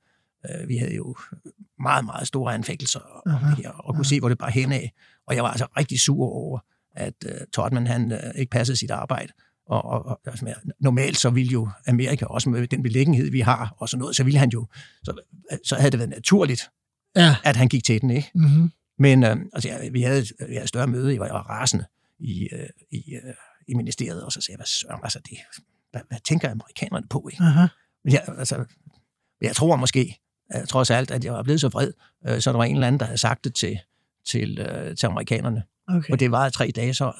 øh, vi havde jo meget, meget store anfægtelser om Aha. her, og kunne se, hvor det bare hen af. Og jeg var altså rigtig sur over, at øh, Tottenham han øh, ikke passede sit arbejde. Og, og, og altså, normalt så ville jo Amerika også med den beliggenhed, vi har, og sådan noget, så ville han jo, så, så havde det været naturligt, Ja. at han gik til den, ikke? Mm-hmm. Men øh, altså, ja, vi, havde, vi havde et større møde, jeg var, jeg var rasende i, øh, i, øh, i ministeriet, og så sagde jeg, hvad søren, altså det, hvad, hvad tænker amerikanerne på, ikke? Aha. Men jeg, altså, jeg tror måske, trods alt, at jeg var blevet så vred, øh, så der var en eller anden, der havde sagt det til, til, øh, til amerikanerne. Okay. Og det var tre dage, så,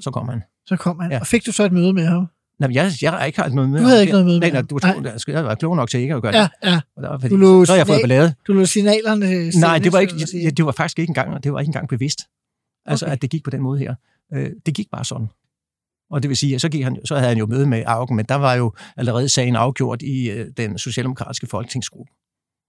så kom han. Så kom han. Ja. Og fik du så et møde med ham? Nej, jeg, jeg har ikke haft noget med Du havde ikke noget møde nej, med nej, ham? du Nej. jeg, var klog nok til ikke at gøre Ja, det. ja. Var, fordi, Du så har jeg fået ballade. Du lå signalerne Nej, det var, ikke, ja, det var faktisk ikke engang, det var ikke engang bevidst. Altså, Okay. at det gik på den måde her. Øh, det gik bare sådan. Og det vil sige, at så, gik han, så havde han jo møde med Augen, men der var jo allerede sagen afgjort i øh, den socialdemokratiske folketingsgruppe.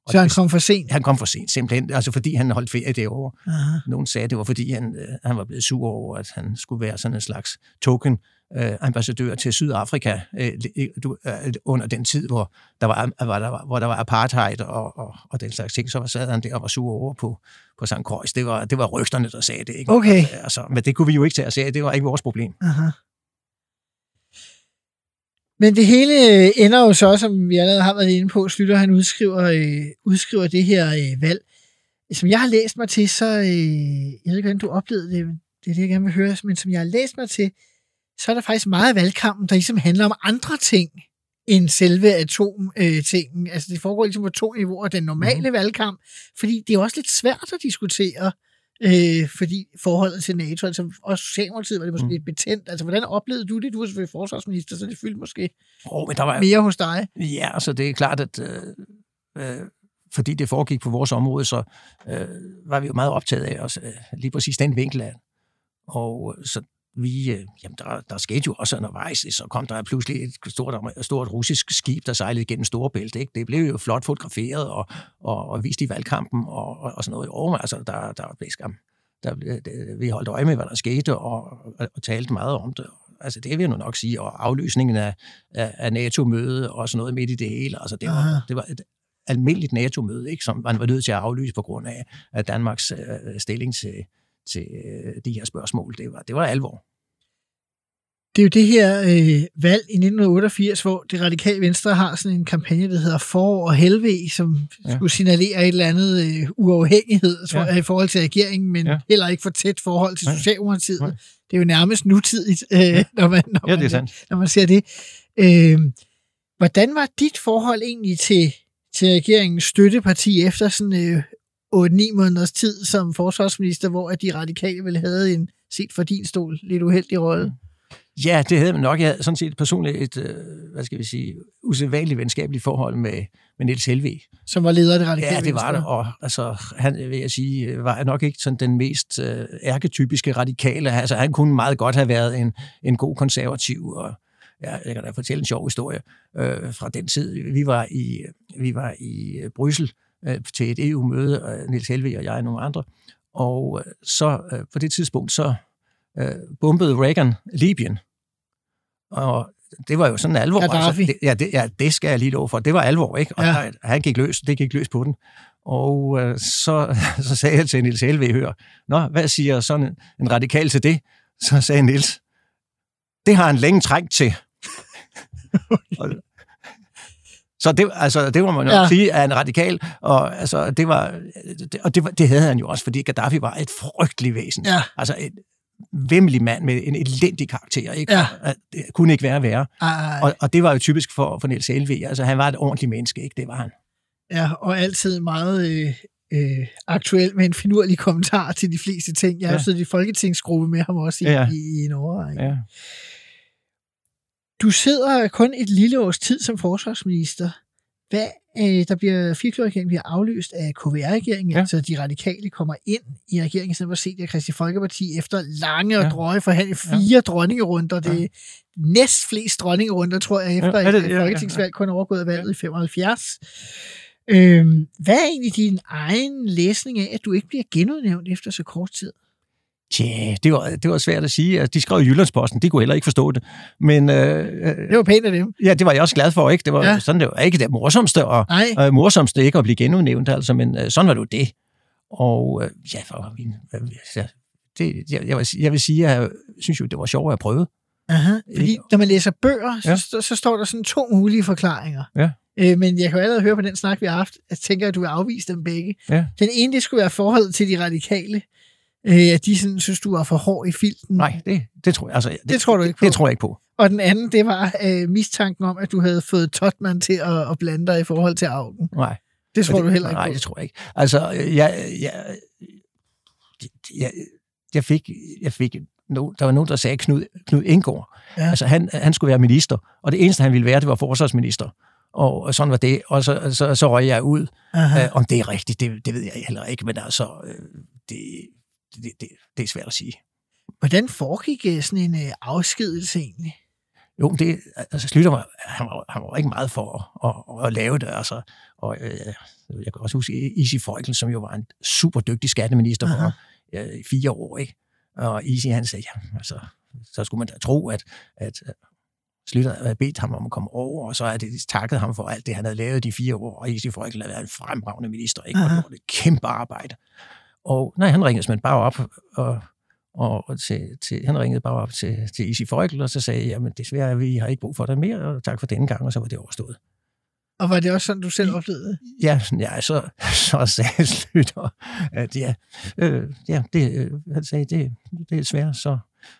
Og Så han kom for sent? Han kom for sent, simpelthen. Altså fordi han holdt ferie det år. Aha. Nogen sagde, at det var fordi, han, øh, han var blevet sur over, at han skulle være sådan en slags token øh, ambassadør til Sydafrika øh, li- du, øh, under den tid, hvor der var, hvor der var, hvor der var apartheid og, og, og den slags ting. Så sad han der og var sur over på, på St. Croix. Det var, det var rygterne, der sagde det. Ikke? Okay. Altså, men det kunne vi jo ikke tage at sige. Det var ikke vores problem. Aha. Men det hele øh, ender jo så, som vi allerede har været inde på, slutter han udskriver, øh, udskriver det her øh, valg. Som jeg har læst mig til, så, øh, jeg ved ikke, hvordan du oplevede det, men det er det, jeg gerne vil høre, men som jeg har læst mig til, så er der faktisk meget af valgkampen, der ligesom handler om andre ting end selve atomtingen. Altså det foregår ligesom på to niveauer den normale mm. valgkamp, fordi det er også lidt svært at diskutere, øh, fordi forholdet til NATO, altså også Socialdemokratiet var det måske Mm. lidt betændt. Altså hvordan oplevede du det? Du var selvfølgelig forsvarsminister, så det fyldte måske Oh, men der var, mere hos dig. Ja, altså det er klart, at øh, øh, fordi det foregik på vores område, så øh, var vi jo meget optaget af os, øh, lige præcis den vinkel af. Og øh, så vi, øh, jamen der, der skete jo også undervejs, så kom der pludselig et stort, stort russisk skib, der sejlede gennem Storebælt. Ikke? Det blev jo flot fotograferet og, og, og vist i valgkampen og, og, og sådan noget. Og, altså, der, der blev skam. Der, det, vi holdt øje med, hvad der skete, og, og, og talte meget om det. Altså det vil jeg nu nok sige, og aflysningen af, af, af NATO-møde og sådan noget midt i det hele. Altså det var, det var et almindeligt NATO-møde, ikke, som man var nødt til at aflyse på grund af, af Danmarks øh, stilling til, til øh, de her spørgsmål. Det var, det var alvor. Det er jo det her øh, valg i 1988, hvor det radikale venstre har sådan en kampagne, der hedder Forår og Helve, som ja. Ja. skulle signalere et eller andet øh, uafhængighed tror Ja. jeg, i forhold til regeringen, men ja. Ja. heller ikke for tæt forhold til Nej. Socialdemokratiet. Nej. Det er jo nærmest nutidigt, øh, [laughs] når, man, når, Ja, det man, er sandt. når man ser det. Øh, hvordan var dit forhold egentlig til, til regeringens støtteparti efter sådan øh, 8-9 måneders tid som forsvarsminister, hvor at de radikale vel havde en, set fra din stol, lidt uheldig rolle? Ja, det havde man nok. Jeg havde sådan set personligt et, øh, hvad skal vi sige, usædvanligt venskabeligt forhold med, med Niels Helvig. som var leder af det radikale Ja, det var det. Og altså, han, vil jeg sige, var nok ikke sådan den mest øh, ærketypiske radikale. Altså, han kunne meget godt have været en, en god konservativ, og ja, jeg kan da fortælle en sjov historie øh, fra den tid. Vi var i, vi var i øh, Bryssel øh, til et EU-møde, øh, Niels Helvig og jeg og nogle andre, og øh, så øh, på det tidspunkt, så øh, bombede Reagan Libyen. Og det var jo sådan alvor. Gaddafi. det, ja, det, ja, det skal jeg lige love for. Det var alvor, ikke? Og ja. der, han gik løs, det gik løs på den. Og øh, så, [laughs] så sagde jeg til Nils Helve, hør, Nå, hvad siger sådan en, en radikal til det? Så sagde Nils, det har han længe trængt til. [laughs] Og- så det, altså, det må man jo Ja. sige er en radikal, og, altså, det, var, det, og det, var, det havde han jo også, fordi Gaddafi var et frygteligt væsen. Ja. Altså et vemmelig mand med en elendig karakter. Ikke? Ja. Det kunne ikke være værre. Ej, Og, og det var jo typisk for, for Niels Helvig. Altså, han var et ordentligt menneske, ikke? Det var han. ja, og altid meget øh, øh, aktuel med en finurlig kommentar til de fleste ting. Jeg har ja. Siddet i folketingsgruppe med ham også i, ja. I, i en årrække. Ja. Ja. Du sidder kun et lille års tid som forsvarsminister. Hvad, øh, der bliver firkløverregeringen bliver afløst af KVR-regeringen, ja. Ja. altså de radikale kommer ind i regeringen, i stedet for at se det af Christi Folkeparti efter lange og Ja. drøje forhandlinger, fire ja. dronningerunder. Det er næst flest dronningerunder, tror jeg, efter Ja, ja, det- et ja, ja, ja. folketingsvalg kun overgået af valget i 75. Øhm, hvad er egentlig din egen læsning af, at du ikke bliver genudnævnt efter så kort tid? Tja, det var, det var svært at sige. Altså, de skrev i Jyllandsposten, de kunne heller ikke forstå det. Men øh, Det var pænt af dem. ja, det var jeg også glad for, ikke? Det var Ja. sådan, det var ikke det morsomste, og Nej, øh, morsomste ikke at blive genudnævnt, altså, men øh, sådan var det jo det. Og øh, ja, for min, øh, ja, det, jeg, jeg, vil, sige- jeg vil sige, at jeg synes jo, det var sjovt at prøve. Aha, fordi Ikke? når man læser bøger, så, Ja. så, så står der sådan to mulige forklaringer. Ja. Øh, men jeg kan jo allerede høre på den snak, vi har haft, at jeg tænker, at du vil afvise dem begge. Ja. Den ene, det skulle være forholdet til de radikale. Øh, at de sådan, synes, du var for hård i filten. Nej, det, det tror jeg. Altså, det, Det tror du ikke på? Det tror jeg ikke på. Og den anden, det var øh, mistanken om, at du havde fået Totman til at, at blande dig i forhold til Augen. Nej. Det tror det, du heller ikke Nej, på. det tror jeg ikke. Altså, jeg, jeg, jeg, jeg fik, jeg fik no, der var nogen, der sagde Knud, Knud Indgaard. Ja. Altså, han, han skulle være minister, og det eneste, han ville være, det var forsvarsminister. Og, og sådan var det, og så, så, så røg jeg ud. Aha. Uh, om det er rigtigt, det, det ved jeg heller ikke, men altså, øh, det, det, det, det er svært at sige. Hvordan foregik øh, sådan en øh, afskedelse egentlig? Jo, det, altså Slytter var, han var, han var ikke meget for at, at, at lave det, altså. Og øh, jeg kan også huske Isi Freuchen, som jo var en super dygtig skatteminister for øh, i fire år, ikke? Og Isi, han sagde, ja, altså, så skulle man da tro, at, at øh, Slytter havde bedt ham om at komme over, og så er det takket ham for alt det, han havde lavet de fire år, og Isi Freuchen havde været en fremragende minister, ikke? Og Aha. gjorde et kæmpe arbejde. Og nej, han ringede simpelthen bare op, og og til, til, han ringede bare op til, til Isi Freuchel, og så sagde jeg, jamen desværre, vi har ikke brug for dig mere, og tak for denne gang, og så var det overstået. Og var det også sådan, du selv oplevede? Ja, ja så, [laughs] så sagde Slytter, at ja, øh, ja det, øh, han sagde, det, det er svært, så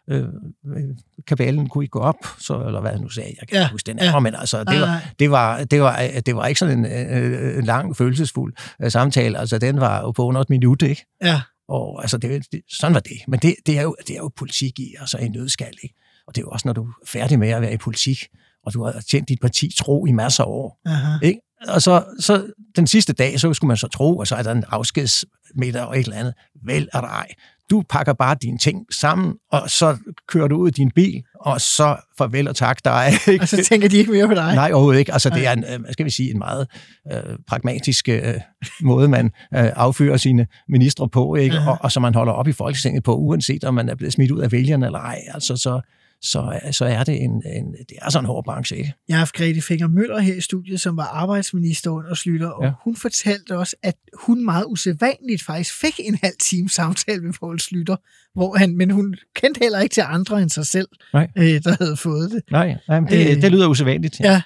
øh, øh, kabalen kunne ikke gå op, så, eller hvad han nu sagde, jeg kan Ja, ikke huske den ja. ja. men altså, det var, det var, det var, det var ikke sådan en, øh, en lang, følelsesfuld øh, samtale, altså den var jo på under et minut, ikke? Ja. Og altså, det, det, sådan var det. Men det, det, er jo, det er jo politik i, altså en nødskal, ikke? Og det er jo også, når du er færdig med at være i politik, og du har tjent dit parti tro i masser af år, Aha. ikke? Og så, så den sidste dag, så skulle man så tro, og så er der en afskedsmiddag og et eller andet. Vel er der ej. Du pakker bare dine ting sammen, og så kører du ud i din bil, og så farvel og tak dig. [laughs] Ikke? Og så tænker de ikke mere på dig? Nej, overhovedet ikke. Altså, det er en, øh, hvad skal vi sige, en meget øh, pragmatisk øh, måde, man øh, affører sine ministre på, ikke? Aha. Og, og som man holder op i Folketinget på, uanset om man er blevet smidt ud af vælgerne eller ej. Altså, så, så, så er det en, en, det er sådan en hård branche, ikke? Jeg har haft Grete Finger Møller her i studiet, som var arbejdsminister under Slytter, og ja. Ja. hun fortalte også, at hun meget usædvanligt faktisk fik en halv time samtale med Poul Slytter, hvor han, men hun kendte heller ikke til andre end sig selv, Nej. øh, der havde fået det. Nej, nej men det, Øh, det lyder usædvanligt. Ja,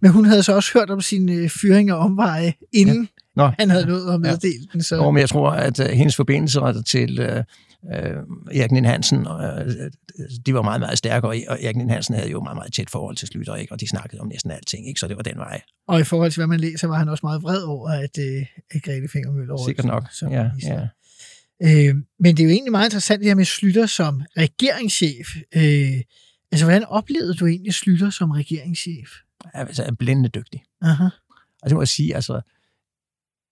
men hun havde så også hørt om sine øh, fyringer og omveje, inden ja. Nå, han havde nået at meddele den. Så. Jo, men jeg tror, at uh, hendes forbindelser til uh, Erik Nien Hansen, uh, de var meget, meget stærke, og, og Erik Nien Hansen havde jo meget, meget tæt forhold til Slytter, ikke? og de snakkede om næsten alting, ikke? så det var den vej. Og i forhold til, hvad man læser, var han også meget vred over, at, øh, at Grete røg Sikkert nok. som Ja, ja. Øh, men det er jo egentlig meget interessant det her med Slytter som regeringschef. Øh, altså, hvordan oplevede du egentlig Slytter som regeringschef? Altså, er blændende dygtig. Aha. Og det må jeg sige, altså,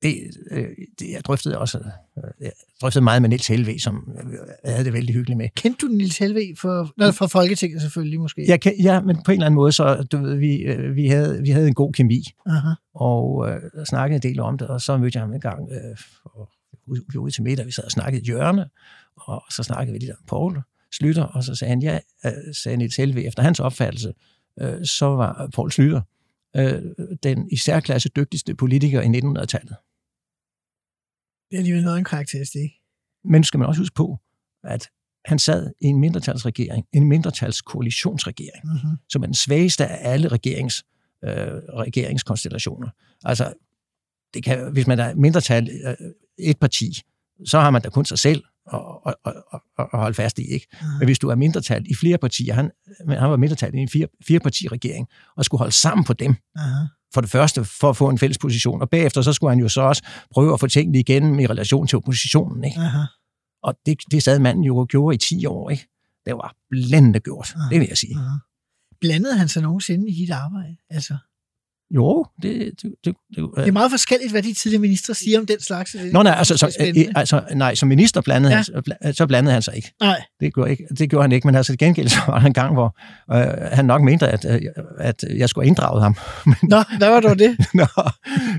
det, øh, det jeg drøftede også, øh, jeg drøftede meget med Niels Helve, som jeg havde det vældig hyggeligt med. Kendte du Nils Helve for, fra Folketinget selvfølgelig måske? Jeg kan, ja, men på en eller anden måde, så du ved, vi, øh, vi, havde, vi havde en god kemi, Aha. og øh, snakkede en del om det, og så mødte jeg ham en gang, øh, og vi var ude til middag, vi sad og snakkede i hjørne, og så snakkede vi lidt om Poul Slytter, og så sagde han, ja, øh, sagde Niels Helve, efter hans opfattelse, øh, så var Poul Slytter øh, den i særklasse dygtigste politiker i 1900-tallet. Det er alligevel noget af en karakteristik. Men skal man også huske på, at han sad i en mindretalsregering, en mindretalskoalitionsregering, Mm-hmm. som er den svageste af alle regerings, øh, regeringskonstellationer. Altså, det kan, hvis man er mindretal øh, et parti, så har man da kun sig selv at, at, at holde fast i, ikke? Men hvis du er mindretal i flere partier, han, han var mindretal i en fire, fire-parti-regering, og skulle holde sammen på dem, Aha. for det første for at få en fælles position, og bagefter så skulle han jo så også prøve at få tingene igennem i relation til oppositionen, ikke? Aha. Og det, det sad manden jo og gjorde i 10 år, ikke? Det var blændende gjort, Ah. det vil jeg sige. Aha. Blandede han sig nogensinde i dit arbejde? Altså, Jo, det... det, det, det det er meget forskelligt, hvad de tidligere ministre siger om den slags. så Det Nå, nej, altså, så, øh, altså, nej, som minister blandede Ja. han, bla- så blandede han sig ikke. Nej, Det gjorde, ikke, det gjorde han ikke, men altså til gengæld [laughs] så var der en gang, hvor øh, han nok mente, at, øh, at jeg skulle have inddraget ham. [laughs] Nå, hvad var dog det? [laughs] Nå,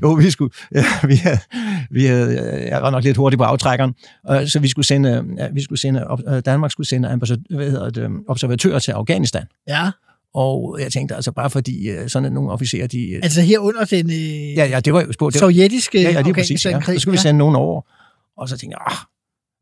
jo, vi skulle, ja, vi havde, vi havde, øh, jeg var nok lidt hurtig på aftrækkeren, øh, så vi skulle sende, øh, vi skulle sende, op- øh, Danmark skulle sende ambassad- hvad hedder det, øh, observatører til Afghanistan. Ja, Og jeg tænkte altså bare fordi øh, sådan nogle officerer, de... øh, altså her under den øh, Ja, ja, det var jo spurgt. Det var, sovjetiske ja, ja, lige præcis. Ja. Så skulle vi sende nogen over. Og så tænkte jeg,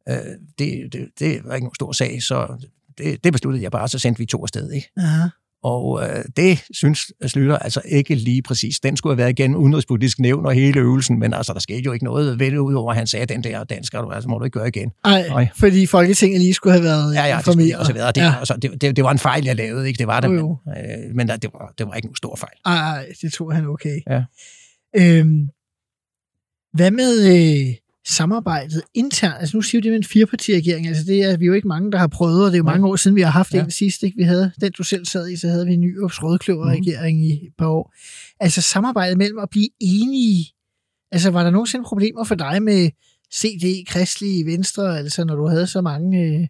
ah, øh, det, det, det var ikke nogen stor sag, så det, det besluttede jeg bare, så sendte vi to afsted. Ikke? Aha. Og øh, det synes Slytter altså ikke lige præcis. Den skulle have været igen udenrigspolitisk nævn og hele øvelsen, men altså, der skete jo ikke noget det, udover at han sagde, den der dansker, du altså må du ikke gøre igen. Ej, Nej. fordi Folketinget lige skulle have været Ja, ja, det informeret. også have været. Det, Ja. altså, det, det, det, var en fejl, jeg lavede, ikke? Det var det, Jo, men, jo. øh, men det, var, det var ikke en stor fejl. Ej, ej, det tog han okay. Ja. Øhm, hvad med øh, samarbejdet internt? Altså nu siger du det med en firepartiregering. Altså det er vi er jo ikke mange, der har prøvet, og det er jo mange år siden, vi har haft Ja. en sidst. Ikke? Vi havde den, du selv sad i, så havde vi en ny rødkløver-regering Mhm. i et par år. Altså samarbejdet mellem at blive enige. Altså var der nogensinde problemer for dig med CD, Kristelig, Venstre, altså når du havde så mange... Øh...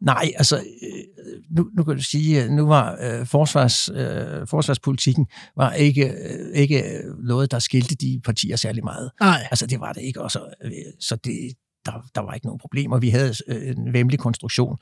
Nej, altså, øh, nu, nu kan du sige, at nu var øh, forsvars, øh, forsvarspolitikken var ikke, øh, ikke noget, der skilte de partier særlig meget. Nej, Altså, det var det ikke, og så, øh, så det, der, der var ikke nogen problemer. Vi havde øh, en vemmelig konstruktion.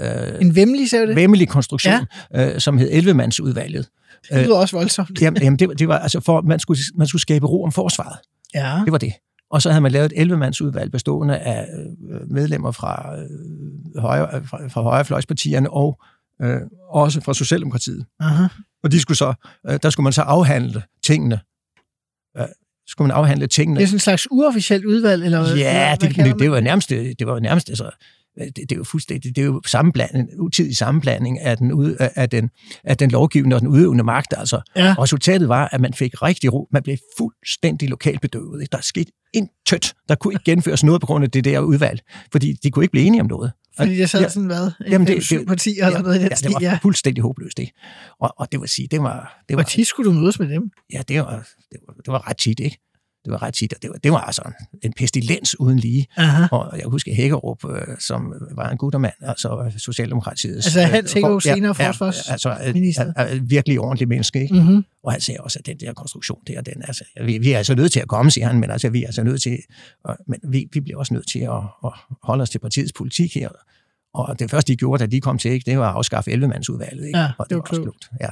Øh, en vemmelig, sagde du det? vemmelig konstruktion, ja. øh, som hed 11-mandsudvalget. Det lyder også voldsomt. Jamen, jamen det, det var altså for, man skulle, man skulle skabe ro om forsvaret. Ja. Det var det. Og så havde man lavet et 11-mandsudvalg bestående af øh, medlemmer fra, øh, højre, fra, fra højrefløjspartierne og øh, også fra Socialdemokratiet. Aha. Og de skulle så, øh, der skulle man så afhandle tingene. Øh, skulle man afhandle tingene. Det er sådan en slags uofficielt udvalg, eller Ja, det, det, det var nærmest, det var nærmest altså, det, det er jo fuldstændig, det er jo sammenblanding, utidig sammenblanding af den, ud, af, den, af den lovgivende og den udøvende magt. Altså. Ja. Resultatet var, at man fik rigtig ro. Man blev fuldstændig lokalt bedøvet. Ikke? Der skete intet. Der kunne ikke gennemføres noget på grund af det der udvalg, fordi de kunne ikke blive enige om noget. Fordi der sad Ja. sådan, hvad? Jamen, det- syv det- partier eller noget i den ja, det var ja. fuldstændig håbløst. Ikke? Og, og det vil sige, det var, det Hvor var, tit skulle du mødes med dem? ja, det var, det var, det var ret tit, ikke? Det var ret tit, og det var, det var altså en, en pestilens uden lige. Aha. Og jeg husker Hækkerup, øh, som var en guttermand, altså Socialdemokratiets... Altså, øh, Hækkerup, for- senere ja, forsvarsminister. Altså, er, er, er virkelig ordentlig menneske, ikke? Mm-hmm. Og han sagde også, at den der konstruktion der, den, altså, vi, vi er altså nødt til at komme, siger han, men altså, vi er altså nødt til, og, men vi, vi bliver også nødt til at, at holde os til partiets politik her. Og det første, de gjorde, da de kom til, ikke, det var at afskaffe 11-mandsudvalget. Ikke? Ja, og det var også klogt. Ja.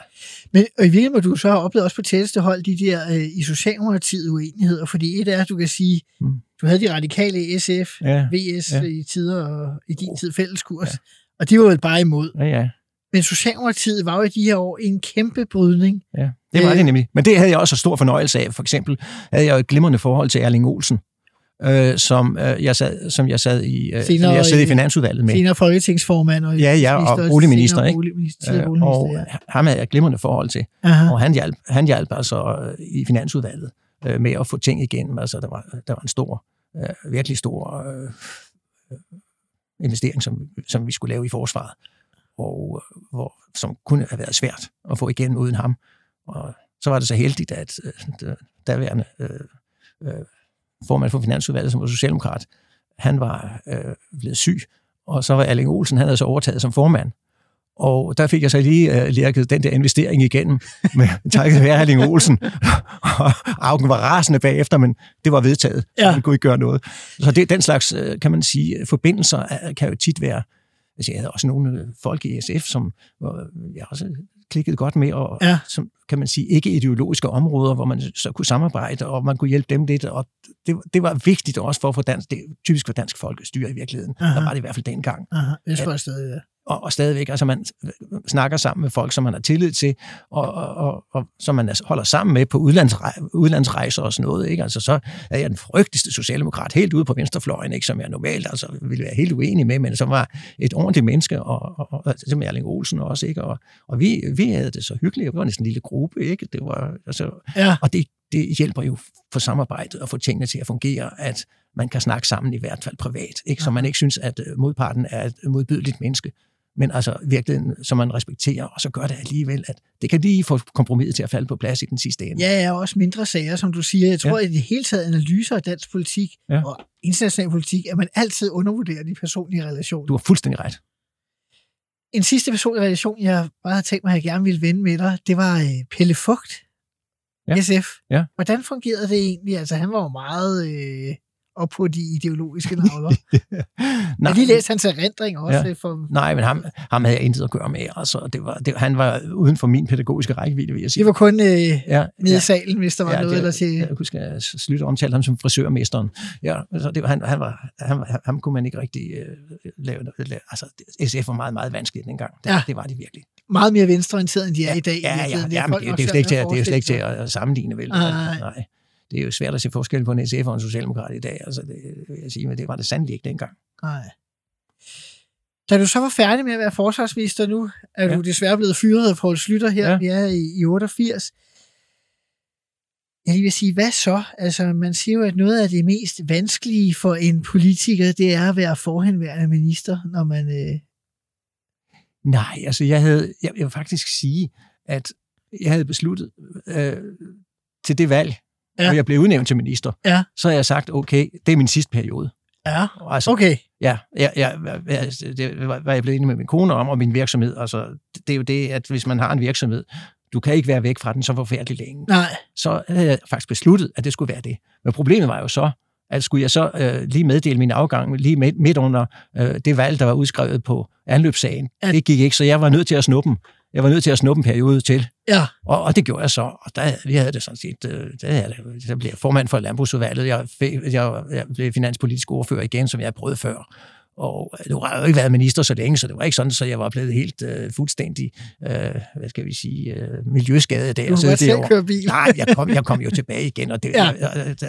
Men og i virkeligheden må du så have oplevet også på tætteste hold de der øh, i Socialdemokratiet uenigheder, fordi et er, at du kan sige, Mm. du havde de radikale SF, Ja, VS Ja. i tider og i din tid fælleskurs, ja. og de var vel bare imod. ja, ja. Men Socialdemokratiet var jo i de her år en kæmpe brydning. Ja, det var Øh. det nemlig. Men det havde jeg også stor fornøjelse af. For eksempel havde jeg jo et glimrende forhold til Erling Olsen, øh, som, øh, jeg sad, som jeg sad i, øh, Senere jeg sad i Finansudvalget med. Senere folketingsformand og Ja, ja, og boligminister, ikke? Boligminister, Øh, boligminister, og ja. ham havde jeg glimrende forhold til. Aha. Og han hjalp, han hjalp altså øh, i Finansudvalget øh, med at få ting igennem. Altså, der var, der var en stor, øh, virkelig stor øh, investering, som, som vi skulle lave i forsvaret, og øh, hvor, som kunne have været svært at få igennem uden ham. Og så var det så heldigt, at øh, der- daværende øh, øh, formand for Finansudvalget, som var socialdemokrat, han var øh, blevet syg, og så var Erling Olsen, han havde så overtaget som formand. Og der fik jeg så lige øh, lærket den der investering igennem, [laughs] med takket være Erling Olsen. og [laughs] Augen var rasende bagefter, men det var vedtaget. Ja. Man kunne ikke gøre noget. Så det, den slags, øh, kan man sige, forbindelser er- kan jo tit være... Altså, jeg havde også nogle øh, folk i SF, som øh, jeg også klikkede godt med, og Ja. som, kan man sige, ikke ideologiske områder, hvor man så kunne samarbejde, og man kunne hjælpe dem lidt. Og det, det var vigtigt også for at få dansk, det typisk for dansk folkestyre i virkeligheden. Aha. Der var det i hvert fald dengang Aha. Jeg stadig, ja. Og, og stadigvæk, altså man snakker sammen med folk, som man har tillid til, og, og, og, og som man altså holder sammen med på udlandsrej, udlandsrejser og sådan noget, ikke? Altså så er jeg den frygteligste socialdemokrat helt ude på venstrefløjen, ikke? Som jeg normalt altså ville være helt uenig med, men som var et ordentligt menneske, og, og, og som Erling Olsen også, ikke? Og, og vi, vi havde det så hyggeligt, vi var næsten en lille gruppe, ikke? Det var, altså, Ja, og det, det hjælper jo for samarbejdet og få tingene til at fungere, at man kan snakke sammen i hvert fald privat, ikke? så man ikke synes, at øh, modparten er et modbydeligt menneske, men altså virkeligheden, som man respekterer, og så gør det alligevel, at det kan lige få kompromiset til at falde på plads i den sidste ende. Ja, ja, også mindre sager, som du siger. Jeg tror, Ja. at i det hele taget analyser af dansk politik Ja. og international politik, at man altid undervurderer de personlige relationer. Du har fuldstændig ret. En sidste personlig relation, jeg bare havde tænkt mig, at jeg gerne ville vende med dig, det var øh, Pelle Fugt, Ja. SF. Ja. Hvordan fungerede det egentlig? Altså, han var jo meget øh, op på de ideologiske [laughs] navler. Jeg Nej, har lige læst hans erindring også. Ja. Ja. For, nej, men ham, ham havde jeg intet at gøre med. Altså, det var, det, han var uden for min pædagogiske rækkevidde, vil jeg sige. det var kun øh, ja, nede i salen, hvis der var Ja, noget. det- Eller til, Jeg husker, at jeg slutte omtalte ham som frisørmesteren. Ja, altså det var, han, han var, han, ham kunne man ikke rigtig øh, lave noget. lave- Altså, SF var meget, meget vanskeligt dengang. Det, Ja. det var det virkelig. meget mere venstreorienteret, end de er i dag. Ja, ja, virkeligheden. ja, er men det, det, er jo svært slet ikke til, ved at- det er jo slet ikke til at, at sammenligne, vel? Nej. Nej. Det er jo svært at se forskel på en SF og en socialdemokrat i dag. Altså, det vil jeg sige, men det var det sandelig ikke dengang. Nej. Da du så var færdig med at være forsvarsminister nu, er Ja. du desværre blevet fyret af Poul Slytter her. Ja. Vi er i, i 88. Jeg vil sige, hvad så? Altså, man siger jo, at noget af det mest vanskelige for en politiker, det er at være forhenværende minister, når man... Øh, Nej, altså jeg havde, jeg, jeg vil faktisk sige, at jeg havde besluttet øh, til det valg, Ja. hvor jeg blev udnævnt til minister, Ja. så har jeg sagt, okay, det er min sidste periode. ja, Altså, okay. Ja, ja, ja, ja, det var jeg blevet enig med min kone om, og min virksomhed. Altså, det er jo det, at hvis man har en virksomhed, du kan ikke være væk fra den så forfærdelig længe. Nej, Så havde jeg faktisk besluttet, at det skulle være det. Men problemet var jo så, at skulle jeg så øh, lige meddele min afgang lige midt, midt under øh, det valg, der var udskrevet på anløbssagen. Ja. Det gik ikke, så jeg var nødt til at snuppe dem. Jeg var nødt til at snuppe en periode til. ja, Og, og det gjorde jeg så, og der, vi havde det sådan set, øh, der, der blev jeg formand for landbrugsudvalget, jeg, fik- jeg, jeg blev finanspolitisk ordfører igen, som jeg prøvet før. Og nu har jeg jo ikke været minister så længe, så det var ikke sådan, så jeg var blevet helt øh, fuldstændig, øh, hvad skal vi sige, øh, miljøskadet der. du må sidde godt selv køre bil. Nej, jeg kom, jeg kom jo tilbage igen, og det Ja.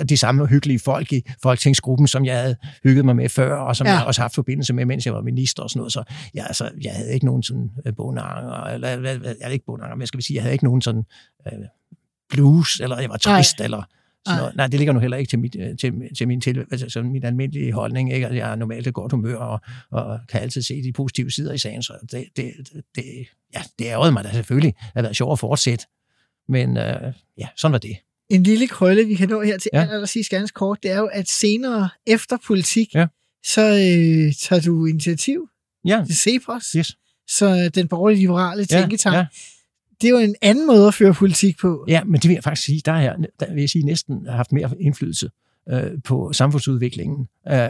de samme hyggelige folk i folketingsgruppen, som jeg havde hygget mig med før, og som Ja. jeg også haft forbindelse med, mens jeg var minister og sådan noget. Så ja, altså, jeg havde ikke nogen sådan øh, bonanger, eller hvad, hvad, jeg ikke bonanger, men jeg skal sige, jeg havde ikke nogen sådan øh, blues, eller jeg var trist, Nej. eller sådan Nej. noget. Nej, det ligger nu heller ikke til, mit, øh, til, til min, til, altså, sådan min almindelige holdning. Ikke? Altså, jeg er normalt et godt humør, og, og kan altid se de positive sider i sagen, så det, det, det, ja, det ærgerede mig da selvfølgelig. Det har været sjovt at fortsætte. Men øh, ja, sådan var det. en lille krølle, vi kan nå her til ja. Ja. allersidst ganske kort, det er jo, at senere efter politik, Ja. så øh, tager du initiativ Ja, til CEPOS, yes. så den borgerlige liberale Ja, tænketank. ja. Det er jo en anden måde at føre politik på. Ja, men det vil jeg faktisk sige, der har jeg, der vil jeg sige, næsten haft mere indflydelse øh, på samfundsudviklingen øh,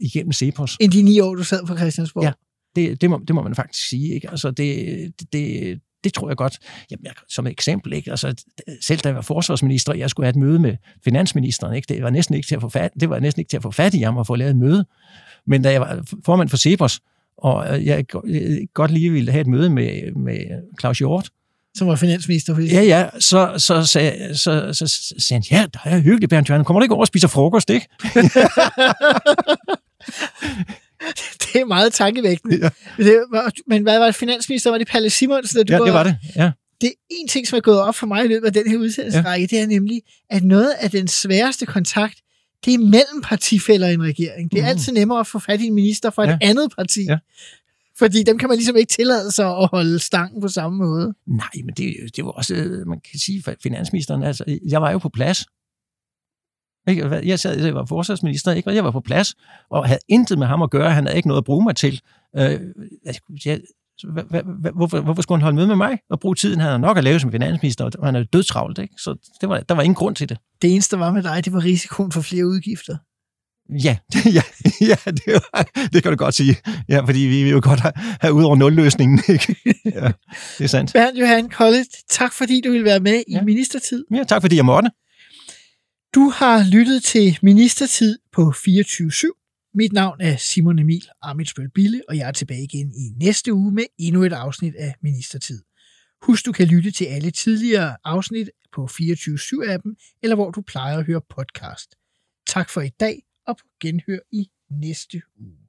igennem CEPOS. End de ni år, du sad på Christiansborg. Ja. Det, det, må, det må man faktisk sige. Ikke? Altså, det, det, det tror jeg godt. Jamen, jeg, som et eksempel, ikke? Altså, selv da jeg var forsvarsminister, jeg skulle have et møde med finansministeren. Ikke? Det var næsten ikke til at få fat, det var næsten ikke til at få fat i ham at få lavet et møde. Men da jeg var formand for CEPOS, og øh, jeg, jeg godt lige ville have et møde med, med Claus Hjort, Som var finansminister. Fordi... Ja, ja, så, så, sagde, så, så, så sagde han, ja, der er hyggeligt, Bernd Jørgen. Kommer du ikke over og spiser frokost, ikke? [laughs] det er meget tankevækkende. Ja. Det var, men hvad var det, finansminister? Var det Palle Simonsen? Da du Ja, det var det. Ja. det er en ting, som er gået op for mig i løbet af den her udsendelsesrække, ja. det er nemlig, at noget af den sværeste kontakt, det er mellem partifælder i en regering. Det er Mhm. altid nemmere at få fat i en minister fra et Ja. andet parti. Ja. Fordi dem kan man ligesom ikke tillade sig at holde stangen på samme måde. Nej, men det, det var også, øh, man kan sige, finansministeren, altså, jeg var jo på plads. Ikke? Jeg sad, jeg var forsvarsminister, ikke? og jeg var på plads, og havde intet med ham at gøre. Han havde ikke noget at bruge mig til. Øh, jeg, hvorfor, hvorfor skulle han holde med med mig og bruge tiden? Han har nok at lave som finansminister, og han er dødstravlt. Ikke? Så det var, der var ingen grund til det. Det eneste, der var med dig, det var risikoen for flere udgifter. Ja, [laughs] ja, ja det, var, det kan du godt sige. Ja, fordi vi vil jo godt have, have ud over nulløsningen. [laughs] Ikke? Ja, det er sandt. Bernd Johan Kollet, tak fordi du ville være med i Ja. Ministertid. Ja, tak fordi jeg måtte. Du har lyttet til Ministertid på 24-7. Mit navn er Simon Emil Amitsbøl Bille, og jeg er tilbage igen i næste uge med endnu et afsnit af Ministertid. Husk, du kan lytte til alle tidligere afsnit på 24-7-appen, eller hvor du plejer at høre podcast. Tak for i dag, og på genhør i næste uge.